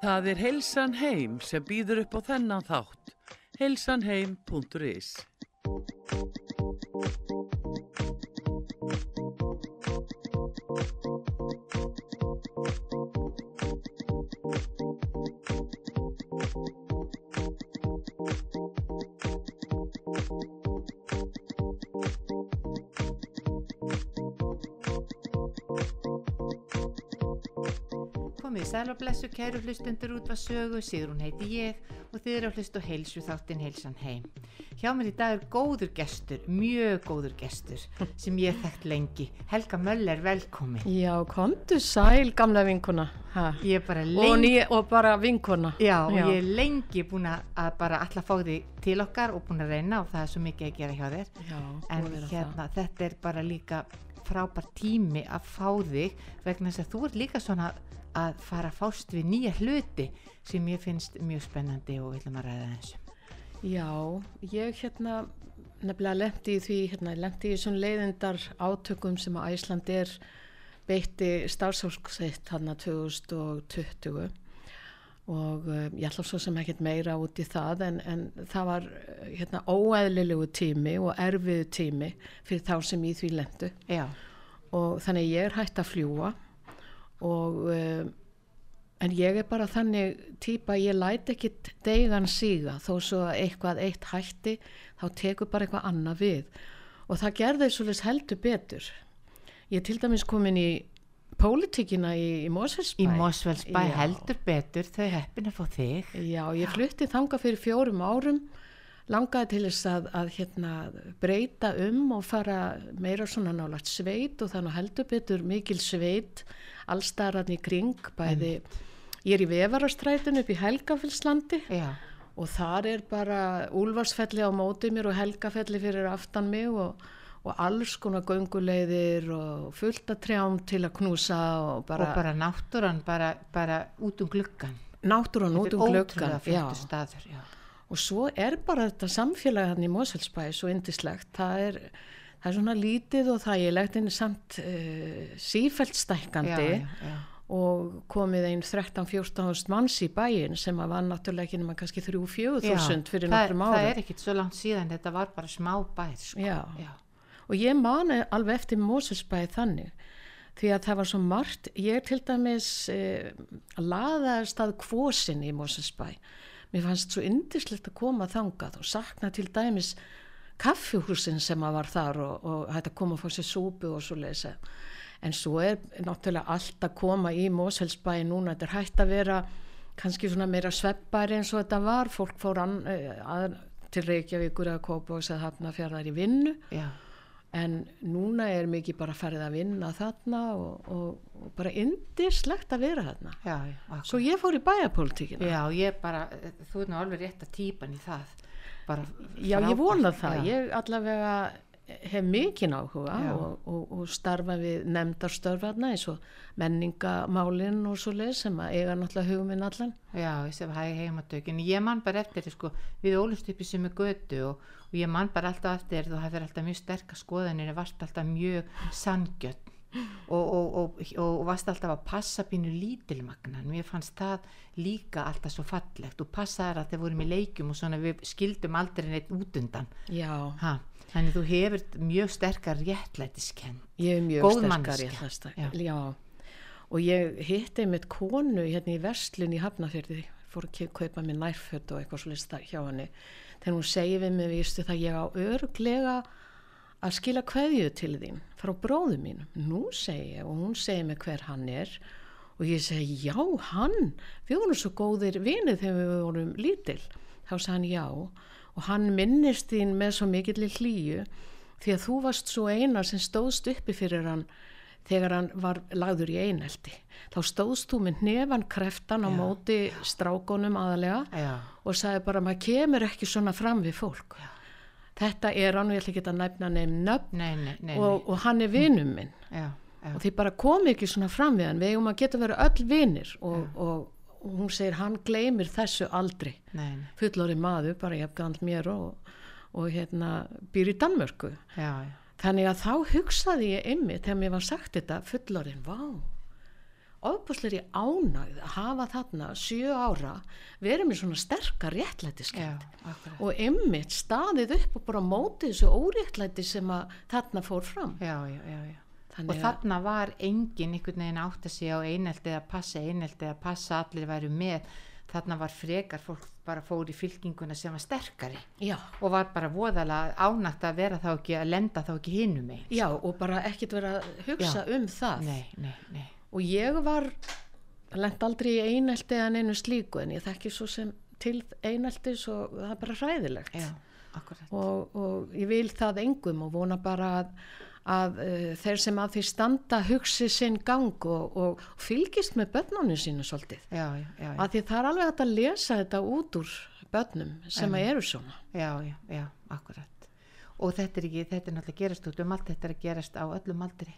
Það er Heilsan Heim sem býður upp á þennan þátt. heilsanheim.is Komið í sæl og blessu kæru hlustundur út var sögu, Sigrún heiti ég og þið eru að hlusta á heilsu þáttinn heilsan heim. Hjá mér í dag er góður gestur, mjög góður gestur sem ég hef þekkt lengi. Helga Möller, velkomin. Já, komdu sæl gamla vinkuna ha. Ég er bara og, lengi, ný, og bara vinkuna já, og ég er lengi búin að bara alla fá þig til okkar og búin að reyna og það er svo mikið að gera hjá þér. Já, En hérna, þetta er bara líka frábær tími að fá þig vegna þess að þú ert líka svona að fara að fást við nýja hluti sem ég finnst mjög spennandi og við ætlum að ræða eins um. Já, ég hérna nefnilega lendi í því, hérna, lendi í svona leiðindar átökum sem að Æsland er beitti starfsfólksitt hann 2020 og uh, ég ætla svo sem ekkert meira út í það en, en það var uh, hérna óæðlilegu tími og erfiðu tími fyrir þá sem í því lendu Já, og þannig ég er hægt að fljúa og um, en ég er bara þannig típa að ég læt ekki degan síga. Þó svo að eitthvað eitt hætti þá tekur bara eitthvað annað við. Og það gerði svolítið heldur betur. Ég til dæmis komin í pólitíkina í, í Mosfellsbæ. Í Mosfellsbæ Já. heldur betur þau heppin að fá þig. Já, ég flutti þanga fyrir fjórum árum langaði til þess að, að hérna, breyta um og fara meira svona nálagt sveit og þannig heldur betur mikil sveit allstarran í kring bæði, ég er í vefarastrætun upp í Helgafellslandi Já, og þar er bara úlfarsfelli á móti mér og helgafelli fyrir aftan mig og, og alls konar gönguleiðir og fullt að trjám til að knúsa og bara, og bara náttúran bara, bara út um gluggan. náttúran út um glöggan Þetta er ótrúlega flottur staður, já. Og svo er bara þetta samfélag hann í Mosfellsbæ svo indislegt það er, það er svona lítið og þægilegt en samt uh, sífælt stækkandi Já, já, já. og komið einn 13-14 manns í bæin sem að var náttúrulega ekki nema kannski 3-4 þúsund fyrir það, nokkrum það árum. er ekkit svo langt síðan, þetta var bara smá bær, sko. Og ég mani alveg eftir Mosfellsbæ þannig því að það var svo margt. Ég til dæmis uh, laðaðist að kvosin í Mosfellsbæ mér fannst svo indislegt að koma þangað og sakna til dæmis kaffihúsin sem að var þar og, og hætti að koma að fá sér súpu og svo leysa en svo er náttúrulega allt að koma í Mosfellsbæ núna, þetta er hægt að vera kannski svona meira sveppari eins og þetta var, fólk fór an, eh, að, til Reykjavíkur eða Kópavóks eða Hafnarfjarðar í vinnu. Já, en núna er mikið bara farið að vinna þarna og, og, og bara indislegt að vera þarna. Já, já. svo ég fór í bæjarpolítíkina Já, ég bara, þú er nú alveg rétt að típan í það. Bara já ég frábært, vona það, ég allavega hef mikinn áhuga og, og, og starfa við nefndarstörfarna eins og menningamálin og svo leið sem að eiga náttúrulega huguminn allan Já, ég sem hæg heimatökin. Ég man bara eftir sko, við ólust upp í er götu og, og ég man bara alltaf eftir þú hafðir alltaf mjög sterkar skoðanir, varst alltaf mjög sangjöld og, og, og, og varst alltaf að passa pínu lítilmagnan. Mér fannst það líka alltaf svo fallegt og passaði að þeir vorum í leikjum og svona við skildum aldrei neitt út undan. já, Ha, þannig þú hefur mjög sterkar réttlætiskenn. ég er mjög Góð sterkar sta- Já. já. og ég hitti mitt konu hérna í verslun í Hafnafjörði fór að kaupa mér nærföt og eitthvað svo lista hjá henni þegar hún segir við mig viðstu það ég á örglega að skila kveðju til þín frá bróðu mín nú segi ég og hún segir mig hver hann er og ég segi já hann við vorum svo góðir vinið þegar við vorum lítil þá sagði hann já og hann minnist þín með svo mikill hlýju því að þú varst svo eina sem stóðst uppi fyrir hann þegar hann var lagður í einelti. Þá stóðst þú með nefan kreftan á móti strákonum aðalega Já, og sagði bara maður kemur ekki svona fram við fólk. Þetta er hann og ég ætla ekki að næfna nefn nöfn nei, nei, nei, og, og hann er vinum minn. Já, já, og því bara komi ekki svona fram við hann. Við eigum að geta verið öll vinir og, og, og hún segir hann gleymir þessu aldrei. Fullori maður, bara ég hef galt mér og, og hérna býr í Danmörku. Já, já. þannig að þá hugsaði ég einmitt þegar mér var sagt þetta fullorinn, vá ofbúsleiri ánægð að hafa þarna sjö ára verið með svona sterkar akkurat. Og ymmit staðið upp og bara mótið þessu óréttlæti sem að þarna fór fram. Já, já, já, já. Og Þannig að, þarna var engin einhvern veginn átt að segja á einelti að passa einelti að passa allir væru með. Þarna var frekar fólk bara fór í fylkinguna sem var sterkari. Já, og var bara voðalega ánægt að vera þá ekki að lenda þá ekki hinum einn já, og bara ekkit vera að hugsa um það. Nei, nei, nei. Og ég var lent aldrei í einelti en einu slíku en ég þekki svo sem til eineltis og það er bara hræðilegt. Já, og, og ég vil það engum og vona bara að, að uh, þeir sem að því standa hugsi sinn gang og, og fylgist með börnunum sínu svolítið. Já, já, já, að því það er alveg hægt að lesa þetta út úr börnum sem að eru svona. Já, já, já, akkurat. Og þetta er ekki, þetta er náttúrulega gerast út um allt þetta er að gerast á öllum aldri.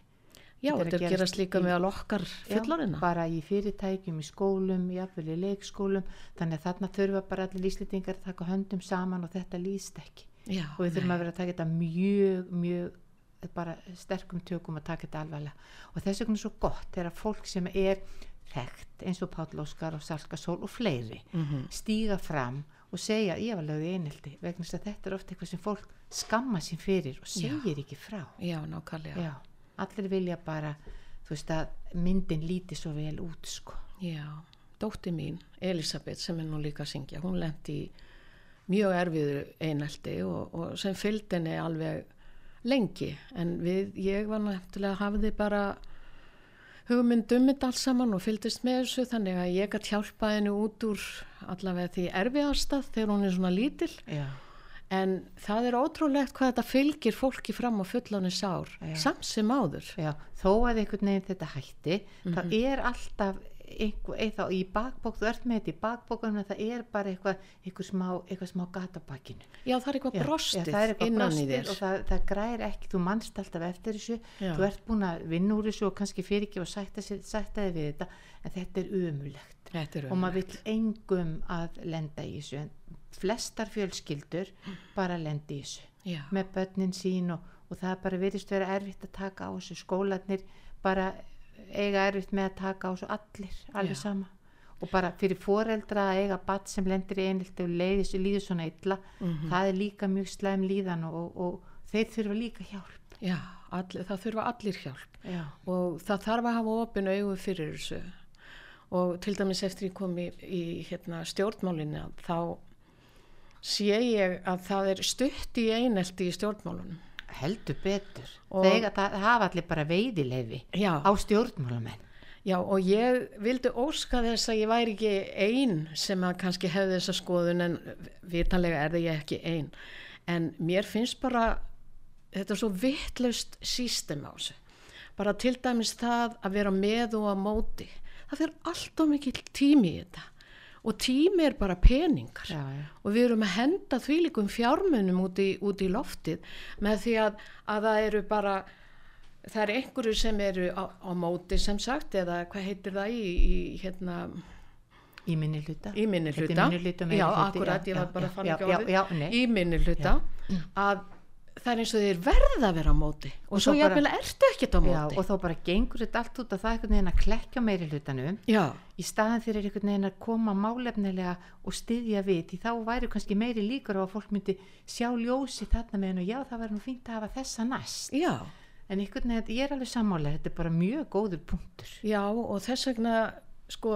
Já, Þetta er að er gerast gerast líka í- með okkar Já, fullorina bara í fyrirtækjum, í skólum, jafnvel í leikskólum. Þannig að þarna þurfa bara allir íslendingar að taka höndum saman og þetta líst ekki. Já, og við þurfum að vera að taka þetta mjög, mjög bara sterkum tökum að taka þetta alvarlega. Og þess vegna er svo gott þegar fólk sem er þekkt eins og Páll Óskar og Salka Sól og fleiri Mhm. stíga fram og segja ég var lögði einhelti vegna þess að þetta er ofta eitthvað sem fólk skamma sín fyrir og segir ekki frá. Já, nákvæmlega. Já, allir vilja bara þú veist að myndin líti svo vel út sko. Já, dótti mín, Elisabeth, sem er nú líka að syngja, hún lendi mjög erfiðu einelti og, og sem fylgdi henni alveg lengi, en við, ég var náttúrulega hafði bara hugmynd um þetta alls saman og fylgdist með þessu, þannig að ég gætt hjálpa henni út úr allavega því erfiðastað þegar hún er svona lítil, já, en það er ótrúlegt hvað þetta fylgir fólki fram á fulláni sár, Já. samt sem áður. já, þó að einhvern veginn þetta hætti það er alltaf einhver, eða í bakbók, þú ert með þetta í bakbókunum en það er bara eitthvað, eitthvað smá, eitthvað smá gatabakkinu Já, það er eitthvað brostið það er eitthvað innan í þér. og það, það græri ekki, þú mannst alltaf eftir þessu Já. þú ert búin að vinna úr þessu og kannski fyrir ekki og sætta, þig við þetta en þetta er umulegt Þetta er og maður vill engum að lenda í þessu en flestar fjölskyldur bara lenda í þessu Já. með börnin sín og, og það bara virðist vera erfitt að taka á þessu skólanir bara eiga erfitt með að taka á þessu allir alveg Já. sama og bara fyrir foreldra að eiga batt sem lendir í einhelti og leiðis líður svona illa Mhm. það er líka mjög slæm líðan og, og, og þeir þurfa líka hjálp Já, allir, það þurfa allir hjálp. já, og það þarf að hafa opin augu fyrir þessu og til dæmis eftir ég kom í, í hérna, stjórnmálinu þá sé ég að það er stutt í einelti í stjórnmálunum heldur betur. Eiga- það hafa allir bara veiðileifi já, á stjórnmálamenn. Já og ég vildi óska þess að ég væri ekki ein sem að kannski hefði þessa skoðun en vitanlega er það ég ekki ein. En mér finnst bara þetta er svo vittlaust sístem á þessu. Bara til dæmis það að vera með og að móti. Það fyrir allt og mikil tími í þetta og tími er bara peningar. Já, já. og við erum að henda þvílikum fjármunum út í, út í loftið með því að, að það eru bara það eru einhverju sem eru á, á móti sem sagt eða hvað heitir það í, í hérna í minni hluta. Í minni hluta, já akkurat, ég var bara að fann ekki já, nei. í minni hluta að það er eins og þeir verða að vera á móti. Og, Og svo jafnvel ertu ekkert á já, móti. og þá bara gengur þetta allt út að það einhvern veginn að klekja meiri hlutanum. Já, í staðan fyrir einhvern veginn að koma málefnilega og styðja við því þá væri kannski meiri líkur á að fólk myndi sjá ljósi þarna með hennu já það væri nú fínt að hafa þessa næst. Já, en einhvern veginn, ég er alveg sammála þetta er bara mjög góður punktur. Já og þess vegna sko,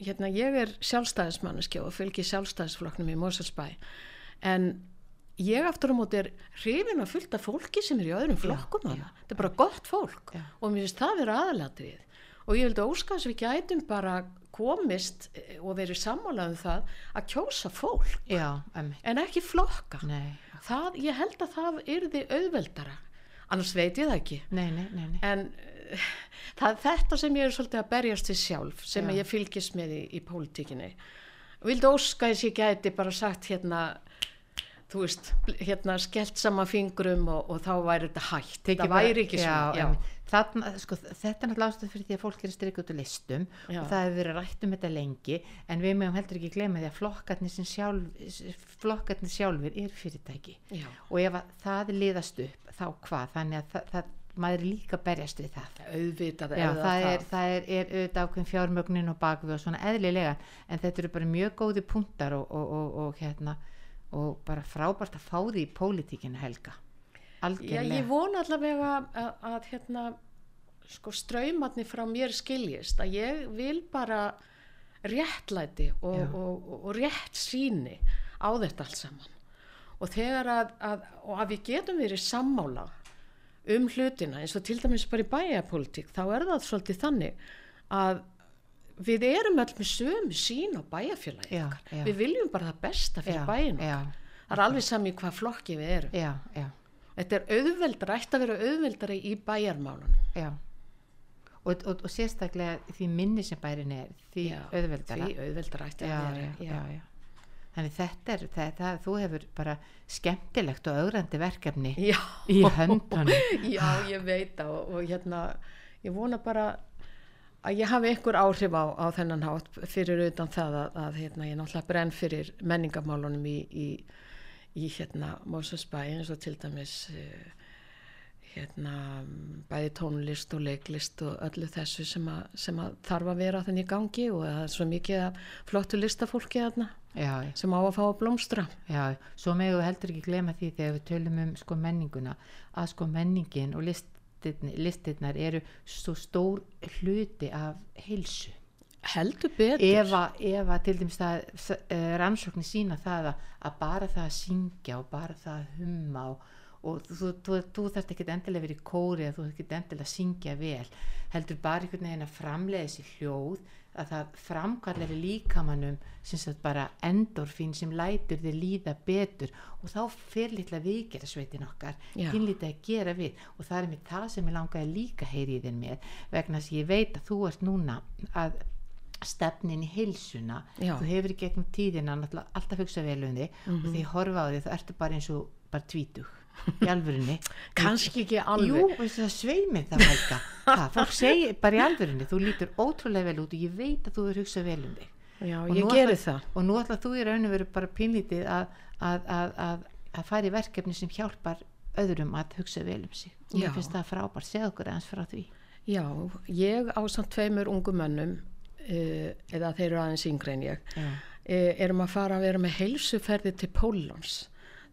hérna ég er sjálfstæðismanneski og fylgi sjálfstæðisflokknum í Moselsbæ en ég aftur á móti er hrifin að fullta fólki sem er í öðrum flokkum já, hana. þetta er bara gott fólk Já. og mér finnst það vera aðalatrið og ég vildi óska þess að við gætum bara komist eh, og verið sammálað um það að kjósa fólk já, en ekki flokka nei, það, ég held að það yrði auðveldara annars veit ég það ekki nei, nei, nei, nei. en uh, það er þetta sem ég er svolítið að berjast til sjálf sem Já. ég fylgist með í, í pólitíkinni vildi óska þess ég gæti bara sagt hérna þú veist, hérna skellt saman fingrum og, og þá væri þetta hægt það bara- væri ekki svona sko, þetta er náttúrulega ástæð fyrir því að fólk er að strika út úr listum Já. og það hefur verið rætt um þetta lengi en við meðum heldur ekki gleyma því að flokkarnir, sjálf, flokkarnir sjálfur er fyrirtæki. Já. og ef að það liðast upp þá hvað? Þannig að það, það maður líka berjast við það. Auðvitað Já, það er, það. er, er auðvitað ákveðin fjármögnin og bakvið og svona eðlilega en þetta eru bara mjög góði punktar og, og, og, og hérna og bara frábært að fá því í pólitíkinu helga. Já, algjörlega. ég vona allavega að, að, að hérna, sko ströymatni frá mér skiljist að ég vil bara réttlæti og, Já. og, og, og rétt síni á þetta allt saman. Og þegar að, að, og að við getum verið sammála um hlutina eins og til dæmis bara í bæjarpolítík þá er það svolítið þannig að við erum öll með sömu sín á bæjarfélagi Já, já. við viljum bara það besta fyrir já, það er alveg sami hvað flokki við erum já, já, Þetta er auðveldara, ætti að vera auðveldara í bæjarmálunum. já. Og, og, og sérstaklega því minni sem bærin er því Já, auðveldara Því auðveldara ætti að vera. já, já, já. þannig þetta er þetta, þú hefur bara skemmtilegt og augrandi verkefni í höndunum Já, ég veit það og, og hérna, ég vona bara að ég hafi einhver áhrif á, á þennan hátt fyrir utan það að, að hérna, ég náttúrulega brenn fyrir menningamálunum í, í, í hérna Mósusbæ eins og til dæmis uh, hérna bæði tónlist og leiklist og öllu þessu sem að, sem að þarf að vera þenni í gangi og það er svo mikið flottu listafólki já, sem á að fá að blómstra. já, svo við heldur ekki glema því þegar við tölum um sko menninguna að sko menningin og listirnar, listirnar eru svo stór hluti af heilsu Heldur betur. ef að, til dæmis það uh, rannsóknir sína það að, að bara það að syngja og bara það að humma og, og þú, þú, þú þarft ekki endilega vera í kóri eða þú þarft ekki endilega að syngja vel heldur bara einhvern veginn að framlega þessi hljóð að það framkallar í líkamannum sem sagt bara endorfín sem lætur þið líða betur og þá fer litla viðgerðasveitin okkar Já. kynlítið að gera við og það er mér það sem ég langaði líka að heyri í þinn með vegna þess að ég veit að þú ert núna að stefnin í heilsuna Já. þú hefur í gegnum tíðina alltaf hugsa vel um þig Mhm. og því ég horfa á því þá ertu bara eins og bara tvítug í alvörinni Kannski ekki alveg. Jú, veistu það sveimið það Helga það, fólk segir bara í alvörinni þú lítur ótrúlega vel út og ég veit að þú er hugsað vel um þig Já, Og ég nú geri ætla- það. og nú ætla þú í raun og veru bara pínlítið að, að, að, að, að fara í verkefni sem hjálpar öðrum að hugsa vel um sig og mér finnst það frábært, segð okkur eins frá því Já, ég á samt tveimur ungu mönnum, uh, eða þeir eru aðeins yngri en ég, Já. uh, erum að fara að vera með heilsuferði til Pólans.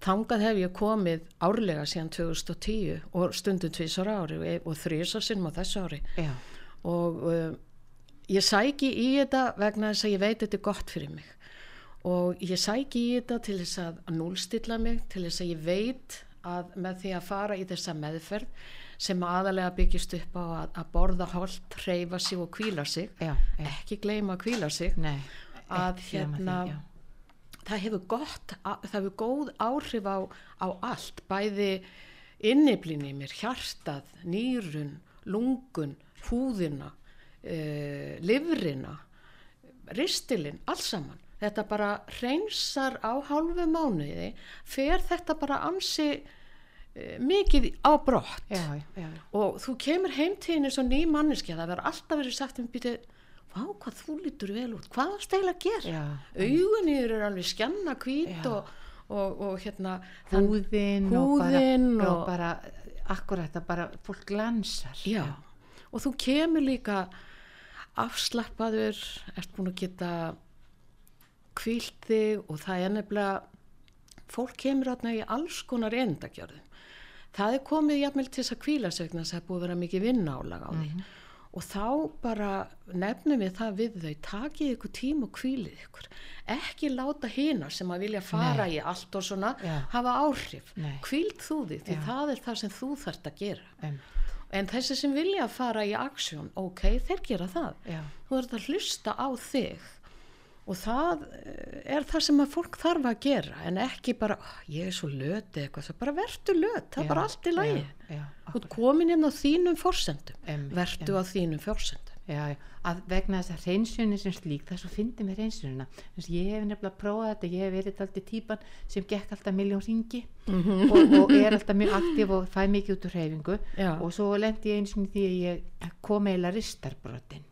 Þangað hef ég komið árlega síðan 2010 og stundum tvísar ári og, og þrísar sinnum á þessu ári. Já, Og uh, ég sæki í þetta vegna þess að ég veit þetta er gott fyrir mig. Og ég sæki í þetta til þess að núlstilla mig, til þess að ég veit að með því að fara í þessa meðferð sem aðalega byggist upp á að, að borða holt, hreyfa sig og kvíla sig, já, ekki gleyma að kvíla sig, Nei, að hérna, því. Það hefur gott, það hefur góð áhrif á, á allt, bæði inniblinn í mér, hjartað, nýrun, lungun, húðina, uh, livrina, ristilinn, alls saman. Þetta bara reynsar á hálfu mánuði, fer þetta bara ansi uh, mikið á brott Já, já, og þú kemur heimtíðin eins og ný manneskja, það verður alltaf verið sagt um býtið, vá hvað þú lítur vel út, hvað varst eiginlega að gera? já. augunir eru alveg skjanna hvít Já. og, og, og hérna húðin, húðin og bara, og- bara akkurat að bara fólk glansar já. og þú kemur líka afslappaður ert búin að geta kvílt þig og það er nefnilega fólk kemur átna í alls konar endagjörðum það er komið jafnvel til þess að kvíla sig þess að það er búið að vera mikið vinnálag á því og þá bara nefnum við það við þau takið ykkur tím og kvílið ykkur. Ekki láta hina sem að vilja fara í allt og svona Já. hafa áhrif. Nei. kvíld þú því því Já. það er það sem þú þarft að gera. Um, en þessi sem vilja fara í aksjón ok, þeir gera það. Já, þú ert að hlusta á þig og það eh, er það sem að fólk þarf að gera en ekki bara, "Oh, ég er svo löt eitthvað, það bara vertu löt, það er bara allt í lagi. já, já, ert komin inn á þínum forsendum Einmitt, vertu á þínum forsendum. Já, að vegna þess að hreinsunni sem slík, það er svo fyndið með að ég hef nefnilega prófað þetta ég hef verið alltaf típan sem gekk alltaf miljón ringi Mhm. og, og er alltaf mjög aktiv og fæ mikið út úr hreyfingu. Já. og svo lendi ég eins og því að ég kom eiginlega ristarbrotin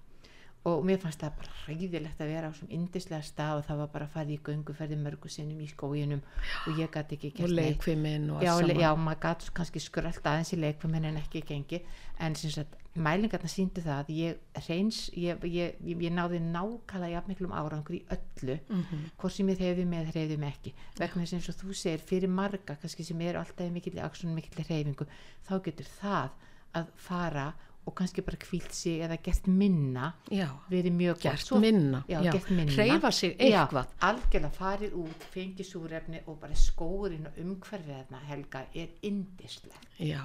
og mér fannst það bara hræðilegt að vera á svona indislega stað og það var bara að fara í göngu ferði mörgu sinnum í skóginum og ég gæti ekki og gert neitt. leikviminn og já, allt le- saman. já, maður gæti kannski skrölt aðeins í leikfuminn en ekki gengi en sem sagt, mælingarna síndu það að ég reyns, ég, ég, ég, ég náði nákvæmlega jafnmiklum árangur í öllu Mhm. hvort sem ég hreyfi með hreyfi með ekki. Vegna þess eins og þú segir fyrir marga kannski sem eru alltaf í mikill aksun mikill hreyfingu þá getur það að fara og kannski bara kvílt sig eða gert minna já, verið mjög gert Svo- minna já, gert minna. Hreyfa sig eitthvað. já, algjörlega farið út, fengið súrefni og bara skórin og umhverfið þarna Helga er indislegt Já,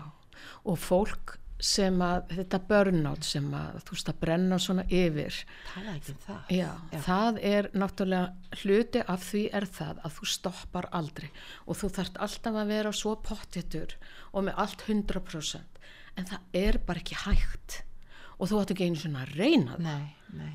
og fólk sem að, þetta burnout sem að þú veist að brenna svona yfir, tala ekki um það. Já, það er náttúrulega hluti af því er það að þú stoppar aldrei og þú þarft alltaf að vera svo pottitur og með allt 100% en það er bara ekki hægt. Og þú ætti ekki einu svona að reyna það. Nei, nei,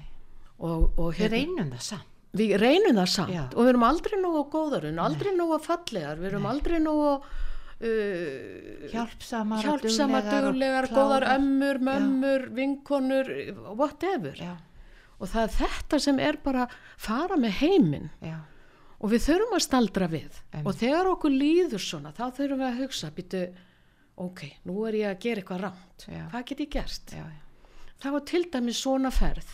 og, og við reynum það samt. Við reynum það samt. Já. og við erum aldrei nógu góðar, við erum aldrei nógu fallegar, við erum aldrei nógu uh, hjálpsamar, hjálpsamar, klárar. góðar ömmur, mömmur, vinkonur, whatever. já, Og það er þetta sem er bara fara með heiminn. Já, og við þurfum að staldra við. Einmitt. Og þegar okkur líður svona, þá þurfum við að hugsa, býtu, ok, nú er ég að gera eitthvað rámt. Hvað get ég gert? já, já. Það var til dæmis svona ferð,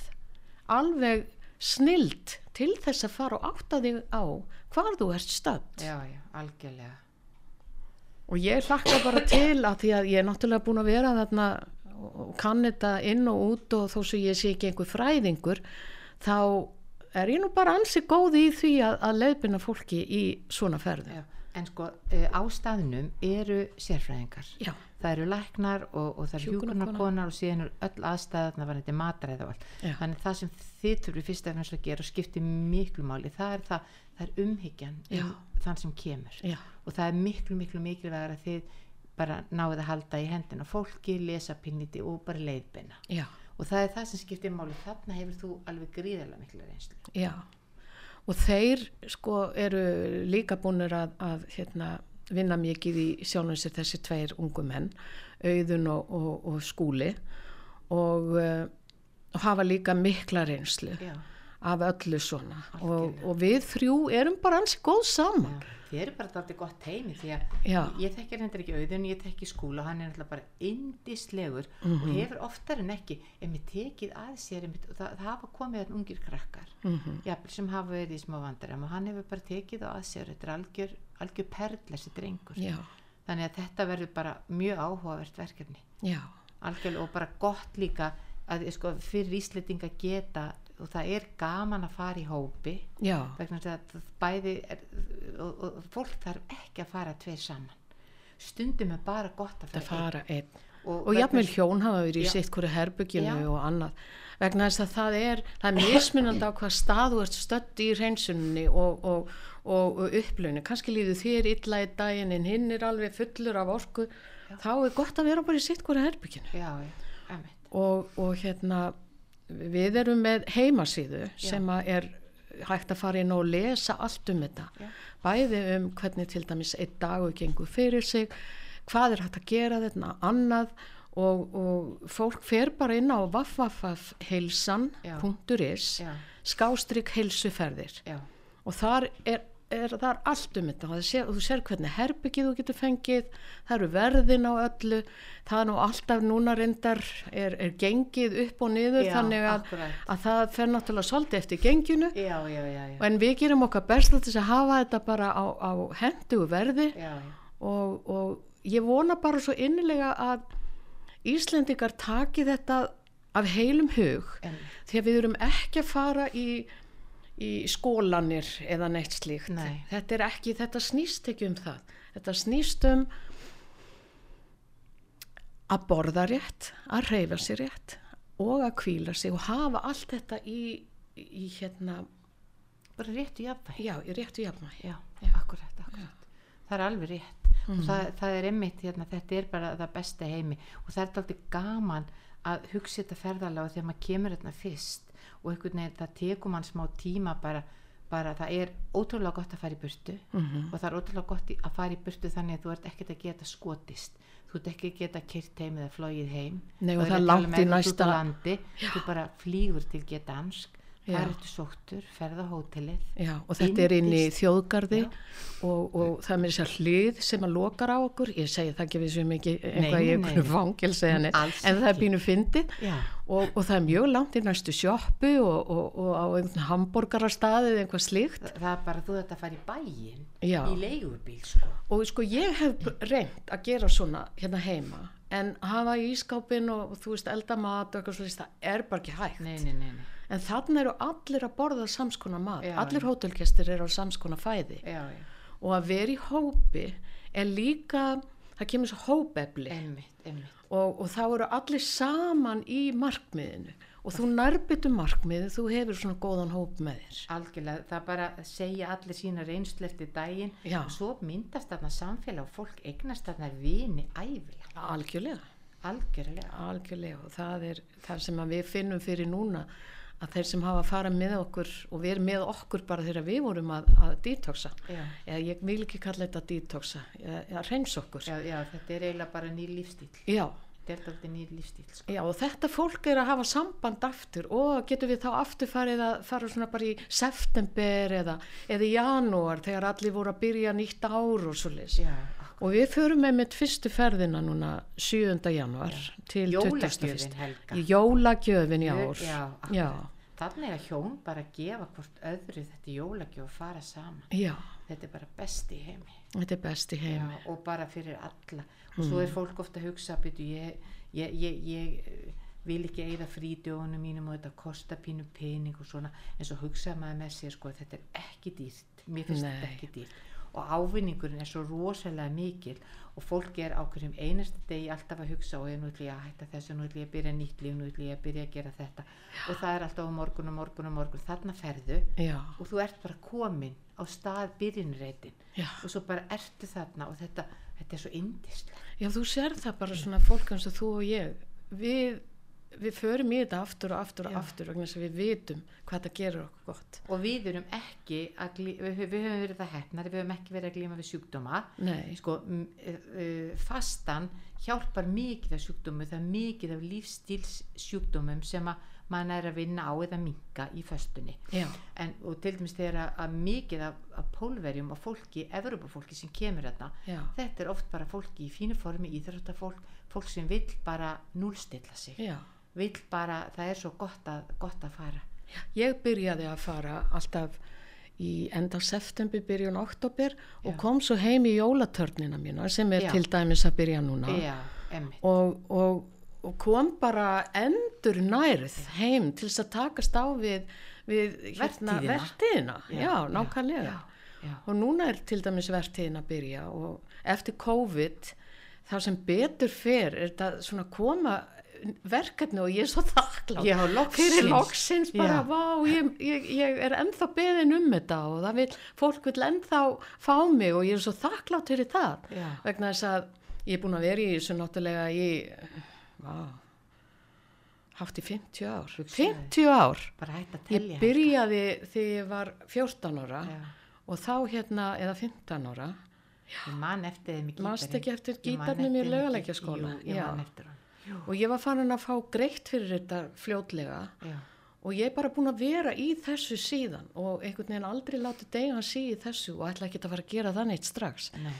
alveg snild til þess að fara og átta þig á hvar þú ert stödd. já, já, algjörlega Og ég hlakka bara til að því að ég er náttúrulega búin að vera þarna og kann þetta inn og út og þó svo ég sé ekki einhver fræðingur þá er ég nú bara ansi góð í því að, að leiðbina fólki í svona ferðu. já. En sko uh, á staðnum eru sérfræðingar. Já, það eru læknar og, og það eru hjúkunarkonar og síðan eru öll aðstæðarna var þetta matræð og allt. Já. þannig það sem þið þurfið fyrst og fremst að gera og skiptir miklu máli. Það er, það, það er umhyggjan um þann sem kemur. Já, og það er miklu miklu mikilvægur að þið bara náðu að halda í hendina fólki, lesa pinniti og bara leiðbeina. Já, og það er það sem skiptir máli. Þarna hefur þú alveg gríðarlega miklu reynslu. Já. Og þeir sko eru líka búinir að, að hérna, vinna mikið í sjálfum sér þessi tveir ungu menn, auðun og, og, og skúli og, uh, og hafa líka mikla reynslu. já, af öllu svona og, og við þrjú erum bara ansi góð saman já. þið eru bara alltaf gott heimi því að Já. ég þekki reyndar ekki auðun, ég þekki skúla hann er alltaf bara indislegur Mhm. og hefur oftar en ekki einmitt tekið að sér einmitt, það, það hafa komið að ungir krakkar Mhm. jafnvel sem hafa verið í smá vandarum og hann hefur bara tekið að sér þetta er algjör, algjör perl þessi drengur já, þannig að þetta verður bara mjög áhugavert verkefni já, algjörlega og bara gott líka að sko, fyrir Íslendinga geta og það er gaman að fara í hópi já, vegna þess að bæði er, og, og fólk þarf ekki að fara tveir saman. Stundum er bara gott að fara, fara einn. og, og þess- hjón hafa verið í Já. sitt hverju herbygginu Já. og annað. Vegna þess að það er, það er mismunandi á hvað stað þú ert stödd í hreinsunni og, og, og, upplönu kannski líður þér illa í daginn en hinn er alveg fullur af orku. Þá er gott að vera bara í sitt hverju já, já, einmitt. og, og hérna við erum með heimasíðu sem að er hægt að fara inn og lesa allt um þetta. Já. bæði um hvernig til dæmis einn dagur gengur fyrir sig hvað er hægt að gera þetta annað og, og fólk fer bara inn á já, skástrygg heilsuferðir. Já, og þar er, er, það er allt um þetta. Og þú sér hvernig herbyggið þú getur fengið það eru verðin á öllu það er nú alltaf núna reyndar er, er gengið upp og niður Já, þannig að, að það fer náttúrulega svolítið eftir genginu. Já, já, já, já, en við gerum okkar best til þess að hafa þetta bara á, á hendugu verði. Og, og ég vona bara svo innilega að Íslendingar taki þetta af heilum hug. Því að við erum ekki að fara í, í skólanir eða neitt slíkt. Nei. þetta er ekki, þetta snýst ekki um það. Þetta snýst um að borða rétt að reyfa sér rétt og að kvíla sig og hafa allt þetta í, í hérna bara réttu jafnvæg já, í réttu jafnvægi. Já, Já. akkurat, akkurat. það er alveg rétt. Og það, það er einmitt hérna, þetta er bara það besta heimi. Og það er alltaf gaman að hugsa þetta ferðalega þegar maður kemur hérna fyrst og einhvern veginn það tekur mann smá tíma bara bara það er ótrúlega gott að fara í burtu Mhm. og það er ótrúlega gott að fara í burtu þannig að þú ert ekkert að geta skotist þú ert ekki að geta kyrt heim eða flóið heim Nei, og það er að langt um í næsta- landi, þú bara flýgur til Gedansk Já. það er eftir sóttur, ferð á hótelið og þetta er inn í þjóðgarði Já. Og, og það er mér sér hlið sem að lokar á okkur, ég segi það ekki við sem ekki eitthvað Nei, í einhverju nei. fangilsi en, það er fyndið Já. og, og það er mjög langt í næstu sjoppu og, og, og á einhvern hambúrgarastað eða eitthvað slíkt Þa, það er bara þú þetta að fara í bæin Já. í leigubíl sko og sko ég hef reynd að gera svona hérna heima en hafa í ískápin og, þú veist elda mat og eitthvað slíkt, það er bara ekki hægt nei, nei, nei, nei. en þannig eru allir að borða samskona mat, Já, allir já. hótelgestir eru á samskona fæði Já, já, og að vera í hópi er líka, það kemur svo hópefli. Og, og þá eru allir saman í markmiðinu. Og þú nærbyttu markmiðu, þú hefur svona góðan hóp með þér. algjörlega, það bara að segja allir sína reynslu eftir daginn. Já. og svo myndast þarna samfélag og fólk eignast þarna vini æfilega, Algjörlega, algjörlega. Algjörlega og það er það sem við finnum fyrir núna að þeir sem hafa farið með okkur og verið með okkur bara þegar við vorum að, að detoxa, já, eða ég vil ekki kalla þetta detoxa, eða reyns okkur. já, já, þetta er eiginlega bara nýr lífstíl Já, þetta er alltaf nýr lífstíl sko. Já og þetta fólk er að hafa samband aftur og getur við þá aftur farið að fara svona bara í september eða, eða janúar þegar allir voru að byrja nýtt ár og svo já, Og við förum með mitt fyrstu ferðina núna 7. janúar til 21. Jólagjöfin, Helga. Jólagjöfin ár. já, Já, þannig að hjón bara gefa hvort öðru þetta jólagjöf og fara saman. Já, þetta er bara best í heimi. Þetta er best í Já, heimi. og bara fyrir alla. Og svo er fólk ofta að hugsa byrju, ég, ég, ég, ég eh, vil ekki eigða frídjónum mínum og þetta kostar pínu pening og svona. En svo hugsa maður með sér sko þetta er ekki dýrt. Mér finnst Nei. þetta ekki dýrt og ávinningurinn er svo rosalega mikil og fólk er á hverjum einasta degi alltaf að hugsa og ég nú ætlum ég að hætta þessu nú ætlum ég að byrja nýtt líf, nú ætlum ég að byrja að gera þetta. Og það er alltaf morgun og morgun og morgun. Þarna ferðu Já, og þú ert bara komin á stað byrjunreitin já. og svo bara ertu þarna og þetta, þetta er svo indislega Já, þú sér það bara svona fólk eins og þú og ég. Við, við förum í þetta aftur og aftur og Já. aftur vegna þess að við vitum hvað það gerir okkur gott. og við erum ekki glí, við, við höfum verið það hefnar við höfum ekki verið að glíma við sjúkdóma sko, m, uh, fastan hjálpar mikið af sjúkdómu það er mikið af lífstíls sjúkdómum sem að mann er að vinna á eða minka í föstunni en, og til dæmis þegar að, að mikið af, af pólverjum og fólki, Evropafólki sem kemur þarna já, þetta er oft bara fólki í fínu formi íþróttafólk, fólk sem vill bara núlstilla sig já. Vill bara, það er svo gott að, gott að fara Ég byrjaði að fara alltaf í enda september, byrjun oktober og kom svo heim í jólatörnina mína sem er Já. til dæmis að byrja núna já, og, og, og kom bara endur nærð heim til þess að takast á við, við hérna, vertíðina. Já, já, nákvæmlega. já. Og núna er til dæmis vertíðin að byrja og eftir COVID það sem betur fer er þetta svona koma verkefni og ég er svo þakklátt Já, loksins. fyrir loksins bara, Já. vá, ég, ég, ég er ennþá beðin um þetta og það vil, fólk vil ennþá fá mig og ég er svo þakklátt fyrir það Já. vegna þess að ég er búin að vera í þessu náttúrulega í vá, hátt í 50 ár Hugsaðu. 50 ár ég byrjaði þegar ég var 14 ára Já. og þá hérna, eða 15 ára ég man eftir þeim í gítarinn Manstu ekki eftir gítarnum í? Jú, ég man eftir hann og ég var farin að fá greitt fyrir þetta fljótlega. Já, og ég er bara búin að vera í þessu síðan og einhvern veginn aldrei látið degja sig í þessu og ætla ekki að fara að gera það neitt strax. Nei.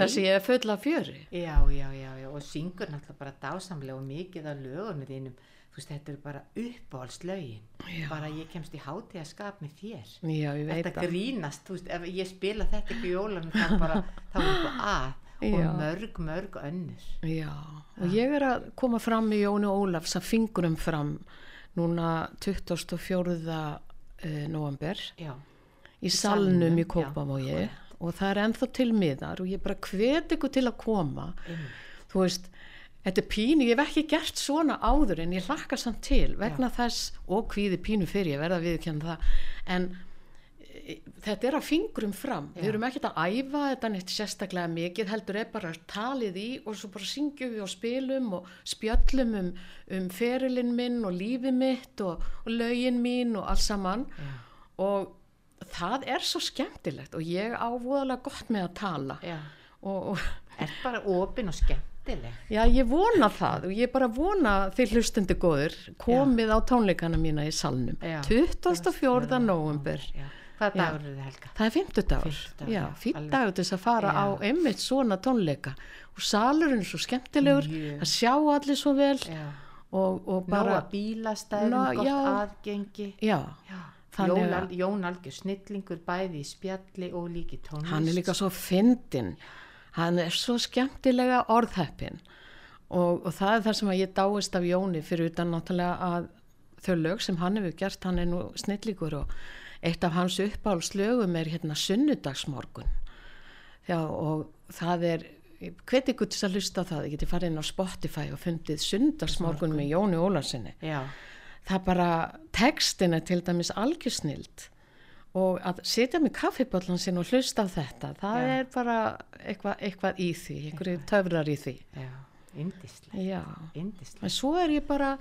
þess að ég er full af fjöri. Já, já, já, já. Og syngur náttúrulega bara dásamlega og mikið af lögunum þínum. Þú veist, þetta eru bara uppáhaldslögin. Já. bara ég kemst í hátíðaskap með þér. Já, ég veit þetta það. grínast, þú veist, ef ég spila þetta ekki í jólanum þá bara, þá er eitthvað að og Já. mörg, mörg önnur. Já, og ég er að koma fram í Jóni Ólafs að fingurum fram núna 24. Uh, november já, í salnum, í já, korrekt. og það er ennþá til miðar og ég bara hvet ykkur til að koma. Einmitt, þú veist, þetta er pínu, ég hef ekki gert svona áður en ég hlakka samt til vegna þess og hvíði pínu fyrir, ég verða að viðkjanna það en þetta er að fingrum fram, Já. við erum ekkert að æfa þetta neitt sérstaklega mikið, heldur er bara talið í og svo bara syngjum við og spilum og spjöllum um, um ferilinn minn og lífið mitt og, og lögin mín og alls saman já, og það er svo skemmtilegt og ég á voðalega gott með að tala já. og, og Er bara opin og skemmtileg. já, ég vona það og ég bara vona þið hlustundi góður komið á tónleikana mína í salnum Já. 24. november Já. Hvað dagur er það helga? það er 50 dagur Fimmtudagur, já, já, fýtt alveg. dagur til þess að fara Já. á einmitt svona tónleika og salurinn er svo skemmtilegur Mjög. að sjá allir svo vel og, og Bara Nóa bílastæðum, Ná, gott já. aðgengi. já, Já. Jón, Al, Jón Algjör snillingur bæði í spjalli og líki tónlist. hann er líka svo fyndin hann er svo skemmtilega orðheppin og, og það er það sem að ég dáist af Jóni fyrir utan náttúrulega að þau lög sem hann hefur gert, hann er nú snillíkur og eitt af hans uppáhaldslögum er hérna sunnudagsmorgun Já, og það er hveti ykkur til að hlusta á það, ég geti farið inn á Spotify og fundið sunnudagsmorgun með Jóni Ólarsinni Já. það bara textin er til dæmis algjörsnild og að setja með kaffiböllan sinn og hlusta á þetta það Já. er bara eitthvað, eitthvað í því einhverju töfrar í því Já. Indislega. já, Indislega. en svo er ég bara